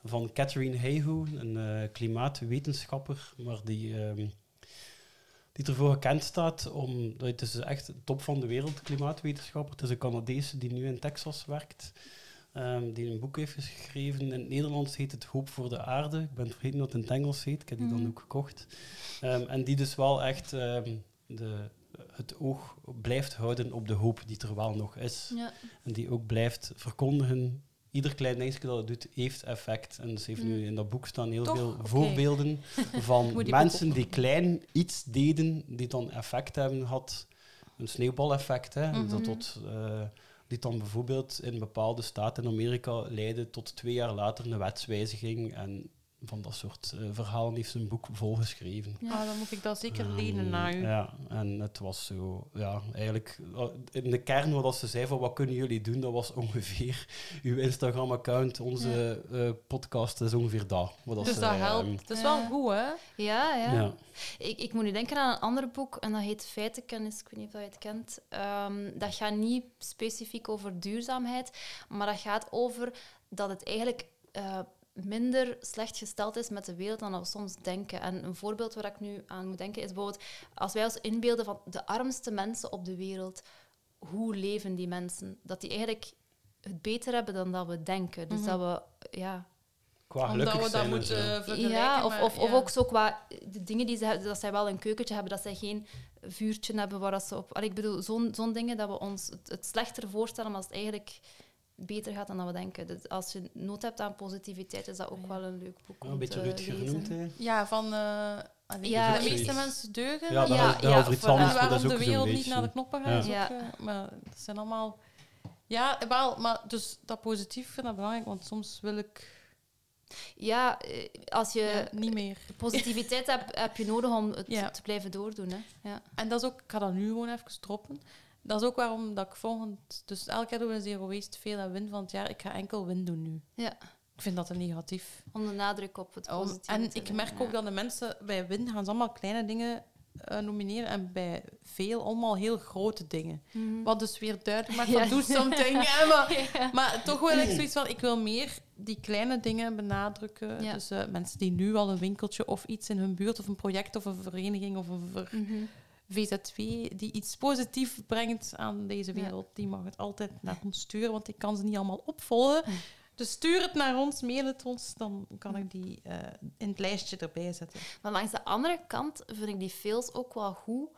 van Catherine Hayhoe, een eh, klimaatwetenschapper, maar die, ehm, die ervoor gekend staat om... Het is echt de top van de wereld, klimaatwetenschapper. Het is een Canadese die nu in Texas werkt, ehm, die een boek heeft geschreven. In het Nederlands heet het Hoop voor de Aarde. Ik ben vergeten wat het in het Engels heet. Ik heb die dan Mhm. ook gekocht. Ehm, en die dus wel echt de, het oog blijft houden op de hoop die er wel nog is. Ja. En die ook blijft verkondigen. Ieder klein dingetje dat het doet, heeft effect. En dus heeft nu in dat boek staan heel Toch? veel voorbeelden van die mensen die klein iets deden, die dan effect hebben gehad. Een sneeuwbaleffect, hè. Mhm. dat tot, eh, die dan bijvoorbeeld in bepaalde staten in Amerika leidde tot twee jaar later een wetswijziging. En van dat soort eh, verhalen heeft ze een boek volgeschreven. Ja. Ah, dan moet ik dat zeker Ehm, lenen naar u. Ja, en het was zo, ja, eigenlijk eh, in de kern wat ze zei van wat kunnen jullie doen, dat was ongeveer uw Instagram-account, onze eh, podcast is ongeveer dat. Wat dus ze, dat ehm, helpt. Het is Ja. wel goed, hè? Ja, ja. ja. Ik, ik moet nu denken aan een ander boek en dat heet Feitenkennis. Ik weet niet of je het kent. Ehm, dat gaat niet specifiek over duurzaamheid, maar dat gaat over dat het eigenlijk eh, minder slecht gesteld is met de wereld dan dat we soms denken. En een voorbeeld waar ik nu aan moet denken is bijvoorbeeld als wij ons inbeelden van de armste mensen op de wereld, hoe leven die mensen? Dat die eigenlijk het beter hebben dan dat we denken. Dus Mhm. dat we, ja, Qua Omdat gelukkig we dat zijn moeten zo. vergelijken. ja, of, of, of ja. ook zo qua de dingen die ze hebben, dat zij wel een keukentje hebben, dat zij geen vuurtje hebben waar dat ze op. Allee, ik bedoel, zo'n zo'n dingen dat we ons het, het slechter voorstellen, maar als het eigenlijk beter gaat dan dat we denken. Dus als je nood hebt aan positiviteit, is dat ook Ja. wel een leuk boek Ja, om een beetje te Rutger lezen. genoemd, hè. Ja, van... eh, allee, Ja, de meeste mensen deugen. Ja, dat Ja, dat iets anders, dat waarom is de ook wereld niet naar de knoppen gaat, Ja. ook, eh, maar dat zijn allemaal... Ja, wel, maar dus dat positief vind ik belangrijk, want soms wil ik Ja, eh, als je ja, niet meer. positiviteit hebt, heb je nodig om het Ja. te blijven doordoen. Hè? Ja. En dat is ook, ik ga dat nu gewoon even droppen. Dat is ook waarom dat ik volgend... Dus elk jaar doen we Zero Waste veel en win van het jaar. Ik ga enkel win doen nu. Ja. Ik vind dat te negatief. Om de nadruk op het Om- positieve en te ik merk ja. ook dat de mensen bij win gaan ze allemaal kleine dingen eh, nomineren en bij veel allemaal heel grote dingen. Mhm. Wat dus weer duidelijk maakt Ja. van doe something. maar, Ja. maar toch wil ik zoiets van, ik wil meer die kleine dingen benadrukken. Ja. Dus eh, mensen die nu al een winkeltje of iets in hun buurt of een project of een vereniging of een ver- Mhm. VZW die iets positiefs brengt aan deze Ja. wereld, die mag het altijd naar ons sturen, want ik kan ze niet allemaal opvolgen. Dus stuur het naar ons, mail het ons, dan kan ik die eh, in het lijstje erbij zetten. Maar langs de andere kant vind ik die fails ook wel goed,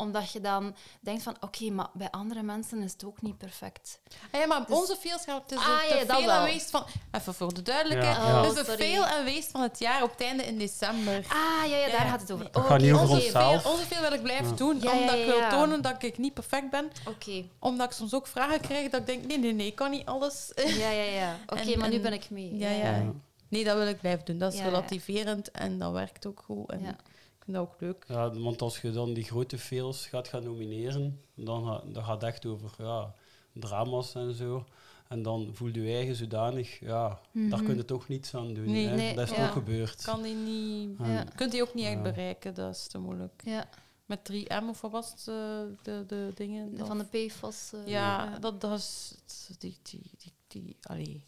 omdat je dan denkt van, oké, maar bij andere mensen is het ook niet perfect. Ah ja, maar onze fails gaan het is Dus- Ah, ja, wel. en van... Even voor de duidelijkheid. Ja, ja. Dus de Oh, fail en van het jaar op het einde in december. Ah, ja, ja, daar gaat het over. Oh, gaat niet oké, over onszelf. Veel, onze veel wil ik blijven doen, Ja, ja, omdat ik wil tonen dat ik niet perfect ben. Oké, Omdat ik soms ook vragen krijg dat ik denk, nee, nee, nee, ik kan niet alles. ja, ja, ja. Oké, En- maar nu en- ben ik mee. Ja, ja. Nee, dat wil ik blijven doen. Dat is Ja, ja. relativerend en dat werkt ook goed. En Ja. Ik vind dat ook leuk. Ja, want als je dan die grote fails gaat gaan nomineren, dan gaat dat gaat echt over ja, drama's en zo. En dan voel je je eigen zodanig, ja, daar kun je toch niets aan doen. Nee. hè. Nee, dat is ja. ook gebeurd. Kan die niet... En- Ja. Kunt die ook niet echt Ja. bereiken, dat is te moeilijk. Ja, Met 3M of wat was het, eh, de, de dingen? de- van de PFAS. eh, Ja, dat, dat is... Die, die, die, die, allee,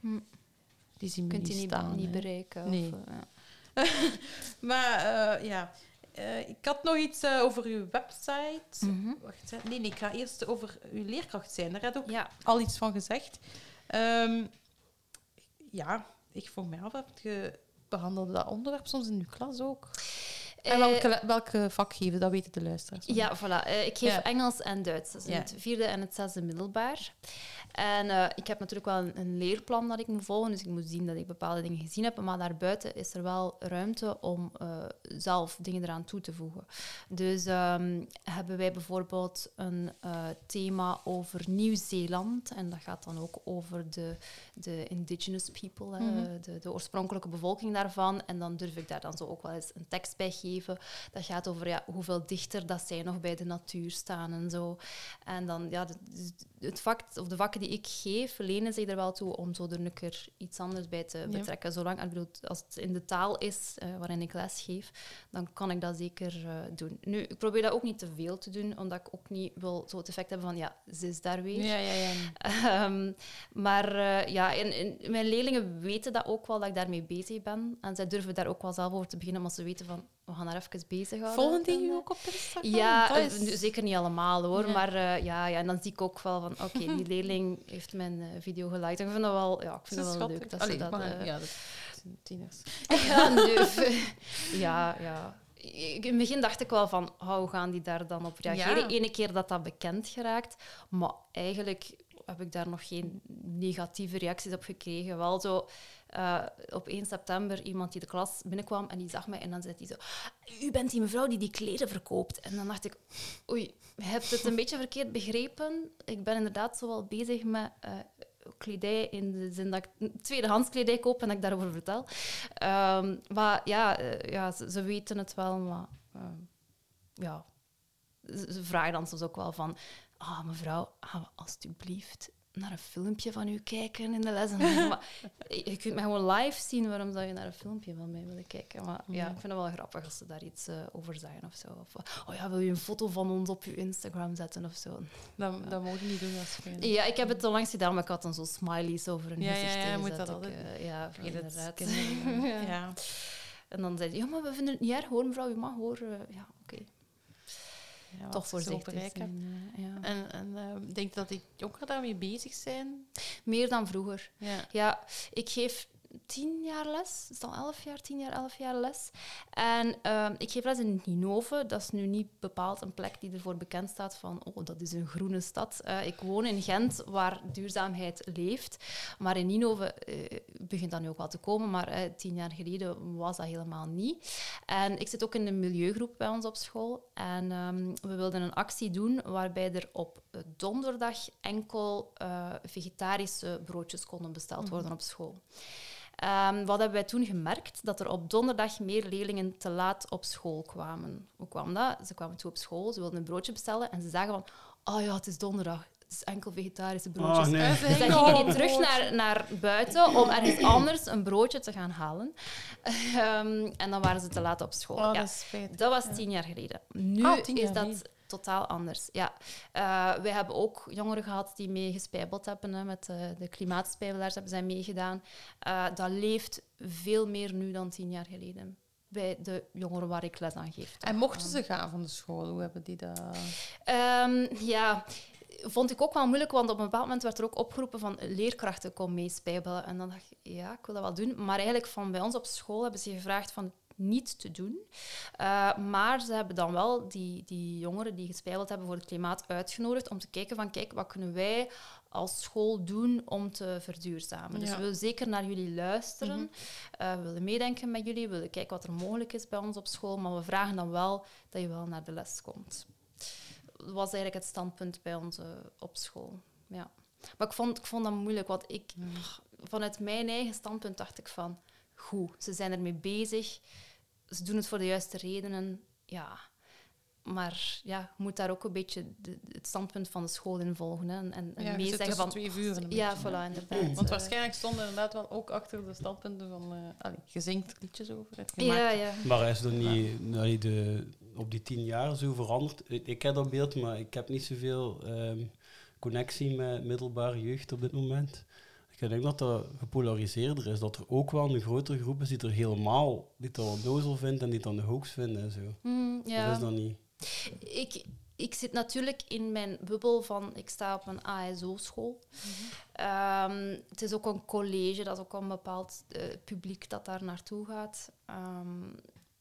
Hm. die zien kunt niet die niet, staan. niet hè. bereiken. Nee. Of, eh, ja. Maar eh, ja, Eh, ik had nog iets eh, over uw website. Mhm. Wacht, nee, nee, ik ga eerst over uw leerkracht zijn. Daar had ook ja. al iets van gezegd. Ehm, ja, ik vroeg me af, heb je behandelde dat onderwerp soms in uw klas ook? En Eh, welke, welke vak geven, dat weten de luisteraars. Ja, voilà. Eh, ik geef Ja. Engels en Duits. Dat is het vierde en het zesde middelbaar. En eh, ik heb natuurlijk wel een, een leerplan dat ik moet volgen, dus ik moet zien dat ik bepaalde dingen gezien heb. Maar daarbuiten is er wel ruimte om zelf dingen eraan toe te voegen. Dus ehm, hebben wij bijvoorbeeld een thema over Nieuw-Zeeland. En dat gaat dan ook over de, de indigenous people, Mhm. de, de oorspronkelijke bevolking daarvan. En dan durf ik daar dan zo ook wel eens een tekst bij geven. Dat gaat over ja, hoeveel dichter dat zij nog bij de natuur staan en zo. En dan, ja, het vak, of de vakken die ik geef, lenen zich er wel toe om zo er een keer iets anders bij te betrekken. Zolang, ik bedoel, als het in de taal is eh, waarin ik les geef, dan kan ik dat zeker eh, doen. Nu, ik probeer dat ook niet te veel te doen, omdat ik ook niet wil zo het effect hebben van, ja, ze is daar weer. Ja, ja, ja. Ehm, maar eh, ja, en, en mijn leerlingen weten dat ook wel, dat ik daarmee bezig ben. En zij durven daar ook wel zelf over te beginnen, omdat ze weten van, we gaan daar even bezig houden. Volgen die En, eh, ook op Instagram? ja, is- zeker niet allemaal hoor. Maar ja, ja, en dan zie ik ook wel van, oké, die leerling heeft mijn eh, video geliked. En ik vind dat wel, ja, ik vind dat wel leuk. Dat ze dat, maar, eh, ja, dat tieners. ja, ja, ja. Ik- In het begin dacht ik wel van, oh, hoe gaan die daar dan op reageren? Ja. Ene keer dat dat bekend geraakt, maar eigenlijk heb ik daar nog geen negatieve reacties op gekregen. Wel zo, eh, op 1 september iemand die de klas binnenkwam en die zag mij en dan zei hij zo, u bent die mevrouw die die kleren verkoopt. En dan dacht ik, oei, je hebt het een beetje verkeerd begrepen. Ik ben inderdaad zo wel bezig met... eh, kledij in de zin dat ik tweedehands kledij koop en dat ik daarover vertel. Ehm, maar ja, eh, ja ze, ze weten het wel, maar ehm, ja, ze, ze vragen dan soms ook wel van, ah mevrouw, gaan we alstublieft naar een filmpje van u kijken in de les? Je kunt mij gewoon live zien, waarom zou je naar een filmpje van mij willen kijken? Maar ja, Ja. ik vind het wel grappig als ze daar iets eh, over zeggen of zo. Of, oh ja, wil je een foto van ons op je Instagram zetten of zo? Dat, dat mogen niet doen, dat is fijn. Ja, ik heb het onlangs gedaan, maar ik had dan zo smileys over een Ja, gezicht. ja, ja, je moet dat altijd eh, ja, Ja, inderdaad. Ja. ja. En dan zei hij, ja, maar we vinden het niet erg hoor, mevrouw, u mag hoor. Eh, ja, oké. Ja, Toch voorzichtig bereiken. eh, ja. En, en eh, denk dat die jongeren daarmee bezig zijn? Meer dan vroeger. Ja. Ja, ik geef tien jaar les. Is het al elf jaar, tien jaar, elf jaar les. En ehm, ik geef les in Ninove. Dat is nu niet bepaald een plek die ervoor bekend staat van oh, dat is een groene stad. Eh, ik woon in Gent, waar duurzaamheid leeft. Maar in Ninove eh, begint dat nu ook wel te komen. Maar eh, tien jaar geleden was dat helemaal niet. En ik zit ook in een milieugroep bij ons op school. En ehm, we wilden een actie doen waarbij er op donderdag enkel eh, vegetarische broodjes konden besteld worden op school. Ehm, wat hebben wij toen gemerkt? Dat er op donderdag meer leerlingen te laat op school kwamen. Hoe kwam dat? Ze kwamen toe op school, ze wilden een broodje bestellen en ze zagen van, oh ja, het is donderdag. Het is enkel vegetarische broodjes. Oh nee. Ze Dus dan gingen die terug naar, naar buiten om ergens anders een broodje te gaan halen. Ehm, en dan waren ze te laat op school. Oh, ja. dat. Dat was tien jaar geleden. Nu Ah, is dat. Totaal anders. Ja. Eh, wij hebben ook jongeren gehad die mee gespijbeld hebben. Hè, met eh, de klimaatspijbelaars hebben zij meegedaan. Eh, dat leeft veel meer nu dan tien jaar geleden. Bij de jongeren waar ik les aan geef. En mochten ze gaan van de school, hoe hebben die dat... Ehm, ja, vond ik ook wel moeilijk, want op een bepaald moment werd er ook opgeroepen van leerkrachten kom mee spijbelen. En dan dacht ik, ja, ik wil dat wel doen. Maar eigenlijk van bij ons op school hebben ze gevraagd van niet te doen. Uh, maar ze hebben dan wel die, die jongeren die gespijbeld hebben voor het klimaat uitgenodigd om te kijken van, kijk, wat kunnen wij als school doen om te verduurzamen. Dus we willen zeker naar jullie luisteren. Mhm. Eh, we willen meedenken met jullie. We willen kijken wat er mogelijk is bij ons op school. Maar we vragen dan wel dat je wel naar de les komt. Dat was eigenlijk het standpunt bij ons eh, op school. Ja. Maar ik vond, ik vond dat moeilijk, want ik, vanuit mijn eigen standpunt dacht ik van... Goed, ze zijn ermee bezig. Ze doen het voor de juiste redenen. Ja, maar ja, je moet daar ook een beetje de- het standpunt van de school in volgen. Hè, en en Ja, van... twee vuren een Ja, beetje, voilà, inderdaad. Want Eh, waarschijnlijk stonden inderdaad wel ook achter de standpunten van... eh allee, je zingt liedjes over het gemaakt. Ja, ja. Maar is er niet allee, de, op die tien jaar zo veranderd? Ik, heb dat beeld, maar ik heb niet zoveel ehm, connectie met middelbare jeugd op dit moment. Ik denk dat dat gepolariseerder is. Dat er ook wel een grotere groep is die er helemaal die het al nozel vindt en die het dan de hoogst vinden en zo. Mm, ja. Of is dat niet? Ik, ik zit natuurlijk in mijn bubbel van... Ik sta op een ASO-school. Ehm, het is ook een college, dat is ook een bepaald eh, publiek dat daar naartoe gaat. Ehm,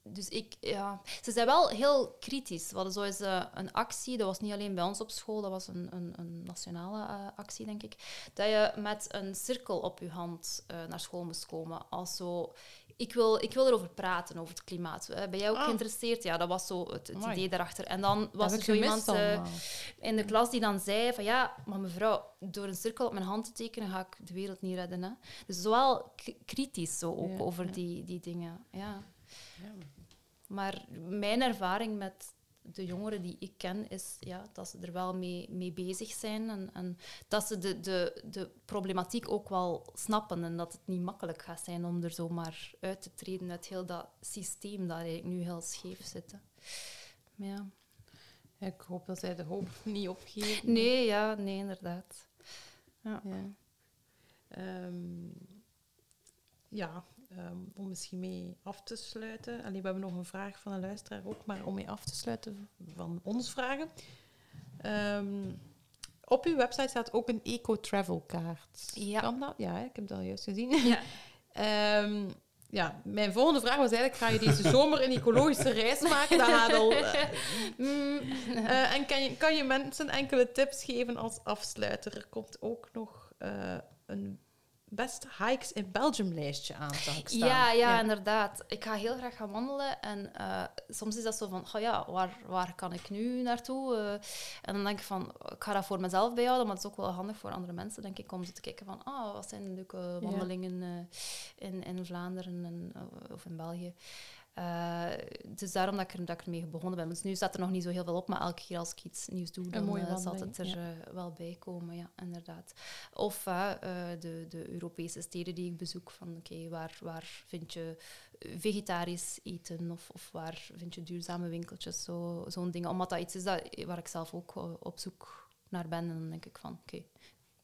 dus ik, ja... Ze zijn wel heel kritisch. We hadden zo eens eh, een actie, dat was niet alleen bij ons op school, dat was een, een, een nationale eh, actie, denk ik. Dat je met een cirkel op je hand eh, naar school moest komen. Als zo... Ik wil, ik wil erover praten, over het klimaat. Eh, Ben jij ook Ah. geïnteresseerd? Ja, dat was zo het, idee daarachter. En dan was er zo iemand eh, in de klas die dan zei van ja, maar mevrouw, door een cirkel op mijn hand te tekenen ga ik de wereld niet redden. Hè. Dus zowel k- kritisch zo ook Ja, over ja. Die, die dingen. Ja. Ja. Maar mijn ervaring met de jongeren die ik ken, is ja, dat ze er wel mee, mee bezig zijn en, en dat ze de, de, de problematiek ook wel snappen en dat het niet makkelijk gaat zijn om er zomaar uit te treden uit heel dat systeem dat eigenlijk nu heel scheef zit. hè. Maar ja. Ja, Ik hoop dat zij de hoop niet opgeven. Nee, ja, nee, inderdaad. Ja. Ja. Ehm, ja, ehm, om misschien mee af te sluiten. Allee, we hebben nog een vraag van een luisteraar ook, maar om mee af te sluiten van ons vragen. Ehm, op uw website staat ook een eco-travel kaart. Ja. Kan dat? Ja, ik heb dat juist gezien. Ja. Ehm, ja, mijn volgende vraag was eigenlijk, ga je deze zomer een ecologische reis maken? Dat gaat al... eh, Mm, eh, en kan je, kan je mensen enkele tips geven als afsluiter? Er komt ook nog eh, een best hikes in Belgium lijstje aan, ik staan. Ja, ja, inderdaad. Ik ga heel graag gaan wandelen. En eh, soms is dat zo van, oh ja, waar, waar kan ik nu naartoe? Eh, en dan denk ik van, ik ga dat voor mezelf bijhouden, maar het is ook wel handig voor andere mensen, denk ik, om te kijken van, ah, wat zijn leuke wandelingen eh, in, in Vlaanderen en, of in België. Het is daarom dat ik, er, dat ik ermee begonnen ben. Dus nu staat er nog niet zo heel veel op, maar elke keer als ik iets nieuws doe, dan eh, zal het er eh, wel bij komen. Ja, inderdaad. Of de, de Europese steden die ik bezoek, van oké, waar, waar vind je vegetarisch eten of, of waar vind je duurzame winkeltjes, zo- zo'n dingen. Omdat dat iets is dat, waar ik zelf ook op zoek naar ben. En dan denk ik van, oké,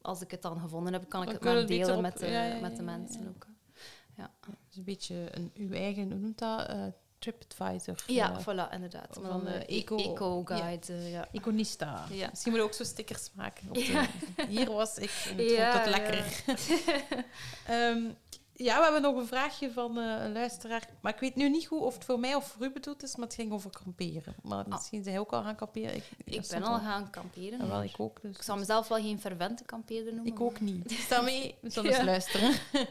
als ik het dan gevonden heb, kan ik Dan het maar delen op- met de, ja, ja, met de mensen ook. Ja, Dus een beetje een, uw eigen, hoe noemt dat? Eh, TripAdvisor. ja eh, voilà, inderdaad. van Maar dan, de eh, eco- eco-guide, eh, ja. Iconista. Ja. Misschien moet je ook zo stickers maken. Op de. Hier was ik en het Ja, vond het lekker. Ehm, ja, we hebben nog een vraagje van een luisteraar. Maar ik weet nu niet goed of het voor mij of voor u bedoeld is, maar het ging over kamperen. Maar misschien zijn jij ook al gaan kamperen. Ik, ben al gaan kamperen. Ja, wel, ik ook. Dus. Ik zou mezelf wel geen fervente kampeerder noemen. Ik ook niet. Sta mee, we zullen Ja. eens luisteren.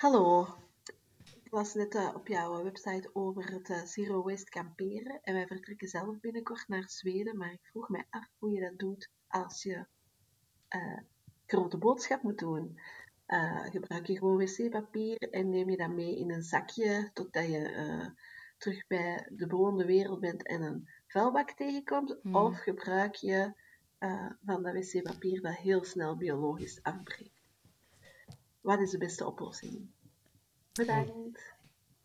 Hallo. Ik las net eh, op jouw website over het eh, Zero Waste kamperen. En wij vertrekken zelf binnenkort naar Zweden. Maar ik vroeg mij af hoe je dat doet als je eh, grote boodschap moet doen. Gebruik je gewoon wc-papier en neem je dat mee in een zakje totdat je terug bij de bewoonde wereld bent en een vuilbak tegenkomt? Hmm. Of gebruik je van dat wc-papier dat heel snel biologisch afbreekt? Wat is de beste oplossing? Bedankt.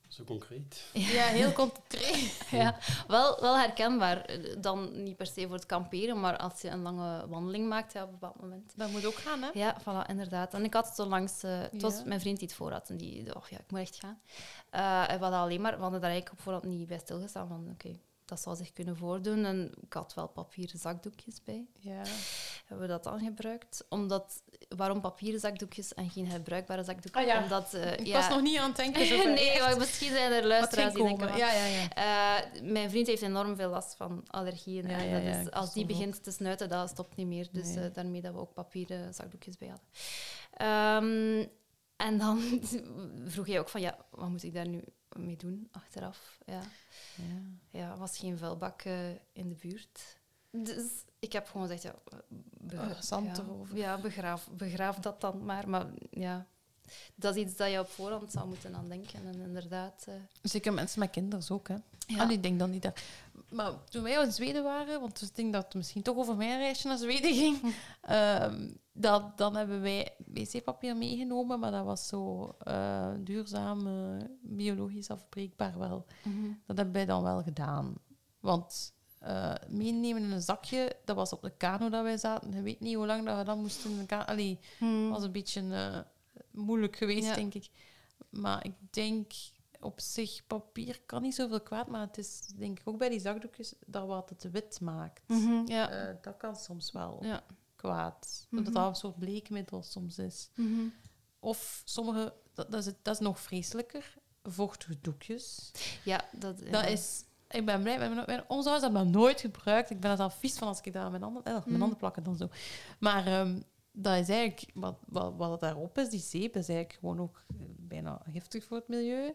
Zo concreet. Ja, heel concreet. Ja, wel, wel herkenbaar. Eh, Dan niet per se voor het kamperen, maar als je een lange wandeling maakt ja, op een bepaald moment. Dat moet ook gaan, hè? Ja, voilà, inderdaad. En ik had het zo langs... eh, het was Ja. mijn vriend die het voor had. En die dacht, ja, ik moet echt gaan. Eh en we hadden alleen maar... We hadden daar eigenlijk op voorhand niet bij stilgestaan van, oké, dat zal zich kunnen voordoen. En ik had wel papieren zakdoekjes bij. Ja. Hebben we dat dan gebruikt? Omdat, waarom papieren zakdoekjes en geen herbruikbare zakdoeken? Ah ja, Omdat, eh, Ik ja, was nog niet aan het denken. zover. nee, maar misschien zijn er luisteraars die denken... Ja, ja, ja. eh, mijn vriend heeft enorm veel last van allergieën. Ja, en ja, dat is, als die begint te snuiten, dat stopt niet meer. Dus Nee. eh, daarmee dat we ook papieren zakdoekjes bij hadden. Ehm, en dan vroeg hij ook van, ja, wat moet ik daar nu mee doen achteraf? Ja, Ja. ja was geen vuilbak eh, in de buurt. Dus ik heb gewoon gezegd, ja, Oh, zand ja, erover. Ja, begraaf, begraaf dat dan maar. Maar ja, dat is iets dat je op voorhand zou moeten aan denken. En inderdaad... eh, Zeker mensen met kinderen ook, hè. ja. Ah, ik denk dan niet dat... Maar toen wij in Zweden waren, want ik denk dat het misschien toch over mijn reisje naar Zweden ging, ehm, dat, dan hebben wij wc-papier meegenomen, maar dat was zo eh, duurzaam, biologisch afbreekbaar wel. Mhm. Dat hebben wij dan wel gedaan. Want eh, meenemen in een zakje, dat was op de kano dat wij zaten. Je weet niet hoe lang dat we dan moesten in de kano... Allee, Hmm. was een beetje eh, moeilijk geweest, Ja. denk ik. Maar ik denk op zich, papier kan niet zoveel kwaad, maar het is denk ik ook bij die zakdoekjes dat wat het wit maakt. Mhm, ja. Eh, dat kan soms wel ja. kwaad. Mhm. Dat dat een soort bleekmiddel soms is. Mhm. Of sommige, dat, dat, is, het- dat is nog vreselijker, vochtige doekjes. Ja, dat, Dat is... Ik ben blij, mijn, mijn, ouders hebben dat nooit gebruikt. Ik ben er zelf vies van als ik daar mijn handen, eh, mijn Mhm. handen plakken dan zo. Maar ehm, dat is eigenlijk, wat, wat, wat daarop is, die zeep, is eigenlijk gewoon ook eh, bijna giftig voor het milieu.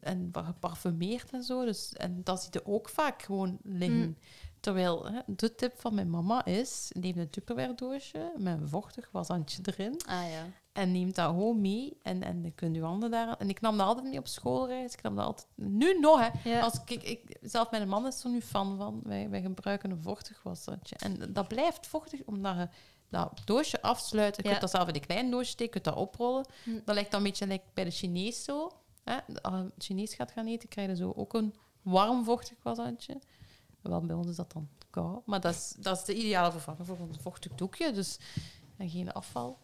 En geparfumeerd en zo. Dus, en dat zie je ook vaak gewoon liggen. Mm. Terwijl hè, de tip van mijn mama is: neem een tupperware doosje met een vochtig washandje erin. Ah ja. En neemt dat gewoon mee. En, en dan kunt je handen daar... En ik nam dat altijd mee op schoolreis. Ik nam dat altijd... Nu nog, hè. Ja. Als ik, ik, zelf mijn man is er nu fan van. Wij, wij gebruiken een vochtig washandje. En dat blijft vochtig, omdat je dat doosje afsluit. Je Ja. kunt dat zelf in een klein doosje steken, je kunt dat oprollen. Hm. Dat lijkt dan een beetje like bij de Chinees zo. Hè. Als je Chinees gaat gaan eten, krijg je zo ook een warm vochtig washandje. Wel, bij ons is dat dan koud. Maar dat is, dat is de ideale vervanger voor een vochtig doekje. Dus en geen afval.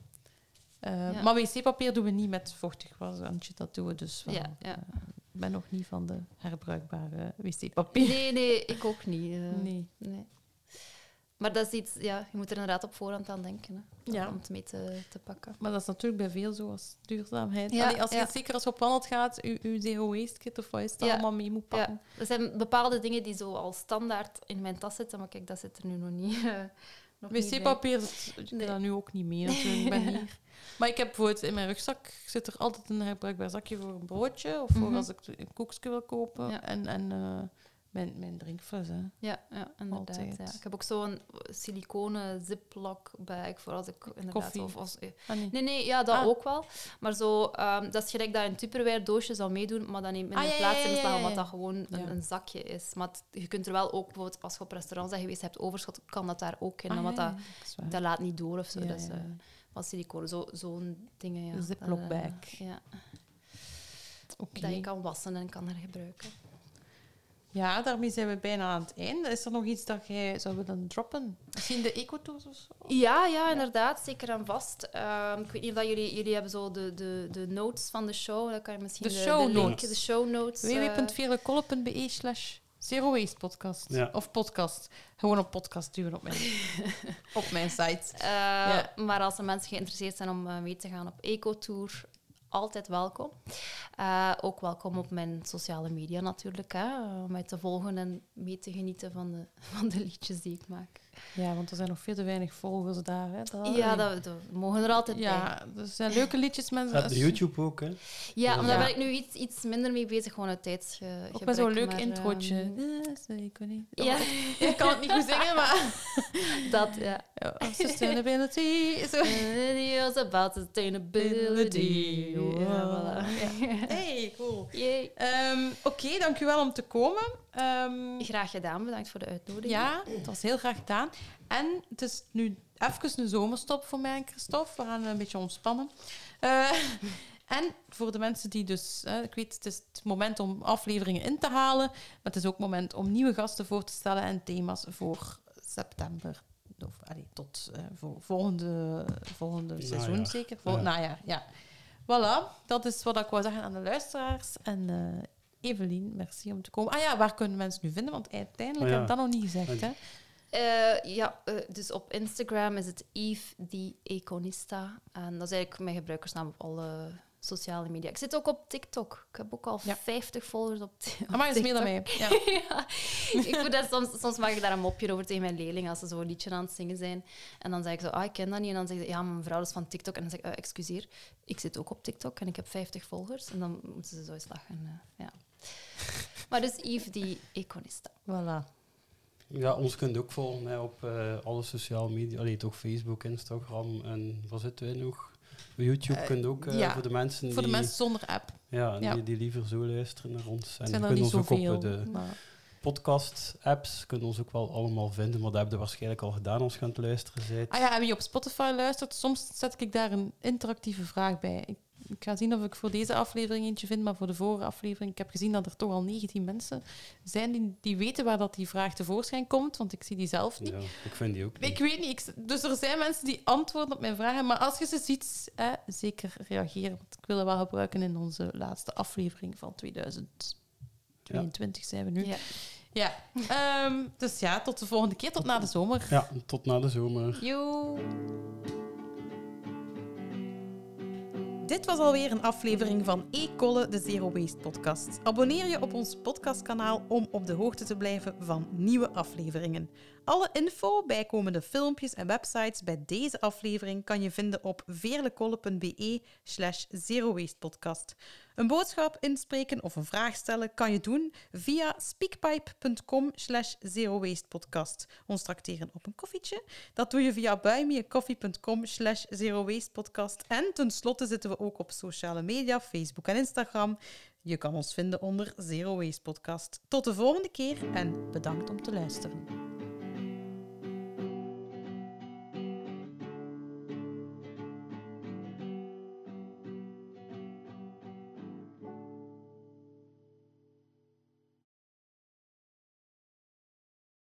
Eh, Ja. Maar wc-papier doen we niet met vochtig washandje. Dat doen we dus wel. Ja, ja. Eh, ik ben nog niet van de herbruikbare wc-papier. Nee, nee, ik ook niet. eh. Nee. nee. Maar dat is iets, ja, je moet er inderdaad op voorhand aan denken. Hè, Ja. Om het mee te, te pakken. Maar dat is natuurlijk bij veel zo als duurzaamheid. Ja, Allee, als je ja. zeker als je op wandel gaat, je, je zero waste kit of wat is Ja. allemaal mee moet pakken. Er zijn bepaalde dingen die zo al standaard in mijn tas zitten, maar kijk, dat zit er nu nog niet. nog. Wc-papier, zit- Nee. dat nu ook niet mee natuurlijk. Ik ben hier. Maar ik heb bijvoorbeeld in mijn rugzak zit er altijd een herbruikbaar zakje voor een broodje of voor Mhm. als ik een koekje wil kopen. En, en eh, mijn, mijn drinkfles. Hè. Ja, ja inderdaad. Altijd. Ja. Ik heb ook zo'n siliconen ziplock bag voor als ik inderdaad... Koffie. Of, als, eh, Ah, nee. nee, nee, ja, dat Ah. ook wel. Maar zo, ehm, dat is gelijk dat je een Tupperware doosje zou meedoen, maar dan in Ah, plaats in ja, staan, ja, omdat dat gewoon een, een zakje is. Maar het- je kunt er wel ook, bijvoorbeeld als je op restaurant bent geweest, hebt overschot, kan dat daar ook in. Ja, dat, dat laat niet door of zo. Eh, ja. wat siliconen, zo- zo'n dingen, ja. Een Ziploc Dat, eh, bag. ja, dat je kan wassen en kan hergebruiken. Ja, daarmee zijn we bijna aan het einde. Is er nog iets dat jij zou willen droppen? Misschien de ecotours of zo? Ja, ja, inderdaad. Zeker en vast. Ehm, ik weet niet of dat jullie... Jullie hebben zo de, de, de notes van de show. Dan kan je misschien De de, show de link, notes. de show notes... eh, www.veerlekolle.be slash Zero Waste Podcast. Ja. Of podcast. Gewoon op podcast duwen op mijn, op mijn site. eh, Ja. Maar als er mensen geïnteresseerd zijn om eh, mee te gaan op Ecotour, altijd welkom. Eh, ook welkom op mijn sociale media natuurlijk. Hè, om mij te volgen en mee te genieten van de, van de liedjes die ik maak. Ja, want er zijn nog veel te weinig volgers daar. Hè. Dat, ja, dat, mogen er altijd bij. ja, er zijn leuke liedjes, mensen. Op YouTube ook, hè. Ja, maar daar ben ik nu iets, iets minder mee bezig, gewoon uit tijdsgebrek. Ook met zo'n leuk maar, introotje. ehm, Eh, ik weet niet. ja, Ik kan het niet goed zingen, maar... dat, ja. Ja, sustainability. Zo. Videos about sustainability. Ja, voilà. Hey, cool. Ehm, Oké, dankjewel om te komen. Ehm, Graag gedaan, bedankt voor de uitnodiging. ja, het was heel graag gedaan. En het is nu even een zomerstop voor mij en Christophe. We gaan een beetje ontspannen. Eh, en voor de mensen die dus... ik weet, het is het moment om afleveringen in te halen. Maar het is ook het moment om nieuwe gasten voor te stellen en thema's voor september. Of allee, tot eh, voor volgende, volgende seizoen zeker. Vol, Ja. Najaar, ja. Voilà, dat is wat ik wou zeggen aan de luisteraars. En eh, Evelien, merci om te komen. Ah ja, waar kunnen mensen nu vinden? Want uiteindelijk Oh ja. heb ik dat nog niet gezegd, hè? Eh, ja, eh, dus op Instagram is het Eve die Econista. En dat is eigenlijk mijn gebruikersnaam op alle sociale media. Ik zit ook op TikTok. Ik heb ook al Ja. 50 volgers op, ti- op Maar is meer dan TikTok. mij. Ja. ja, ik moet daar soms, soms maak ik daar een mopje over tegen mijn leerlingen als ze zo een liedje aan het zingen zijn. En dan zeg ik zo, ah, ik ken dat niet. En dan zeg ik, ja, mijn vrouw is van TikTok. En dan zeg ik, eh, excuseer, ik zit ook op TikTok en ik heb 50 volgers. En dan moeten ze zo eens lachen. eh, ja. Maar dus Yves, die iconista. Voilà. Ja, ons kunt ook volgen hè, op eh, alle sociale media. Allee, toch Facebook, Instagram en wat zitten wij nog? YouTube Eh, kunt ook eh, ja, voor de mensen Voor de die, mensen zonder app. ja, ja. Die, die liever zo luisteren naar ons. En kunnen ons ook op de maar- podcast-apps kunnen ons ook wel allemaal vinden, maar dat heb je waarschijnlijk al gedaan als je aan het luisteren bent. Ah ja, en wie op Spotify luistert, soms zet ik daar een interactieve vraag bij. Ik, ik ga zien of ik voor deze aflevering eentje vind, maar voor de vorige aflevering, ik heb gezien dat er toch al 19 mensen zijn die, die weten waar dat die vraag tevoorschijn komt, want ik zie die zelf niet. Ja, ik vind die ook niet. Ik weet niet. ik- dus er zijn mensen die antwoorden op mijn vragen. Maar als je ze ziet, hè, zeker reageren. Want ik wil het wel gebruiken in onze laatste aflevering van 2022 zijn we nu. Ja. Ja. Ehm, dus ja, tot de volgende keer. Tot na de zomer. Ja, tot na de zomer. Joe. Dit was alweer een aflevering van E-Kolle, de Zero Waste podcast. Abonneer je op ons podcastkanaal om op de hoogte te blijven van nieuwe afleveringen. Alle info, bijkomende filmpjes en websites bij deze aflevering kan je vinden op veerlekolle.be slash Zero Waste podcast. Een boodschap inspreken of een vraag stellen kan je doen via speakpipe.com slash Zero Waste podcast. Ons trakteren op een koffietje. Dat doe je via buymeacoffee.com slash Zero Waste podcast. En tenslotte zitten we ook op sociale media, Facebook en Instagram. Je kan ons vinden onder Zero Waste podcast. Tot de volgende keer en bedankt om te luisteren.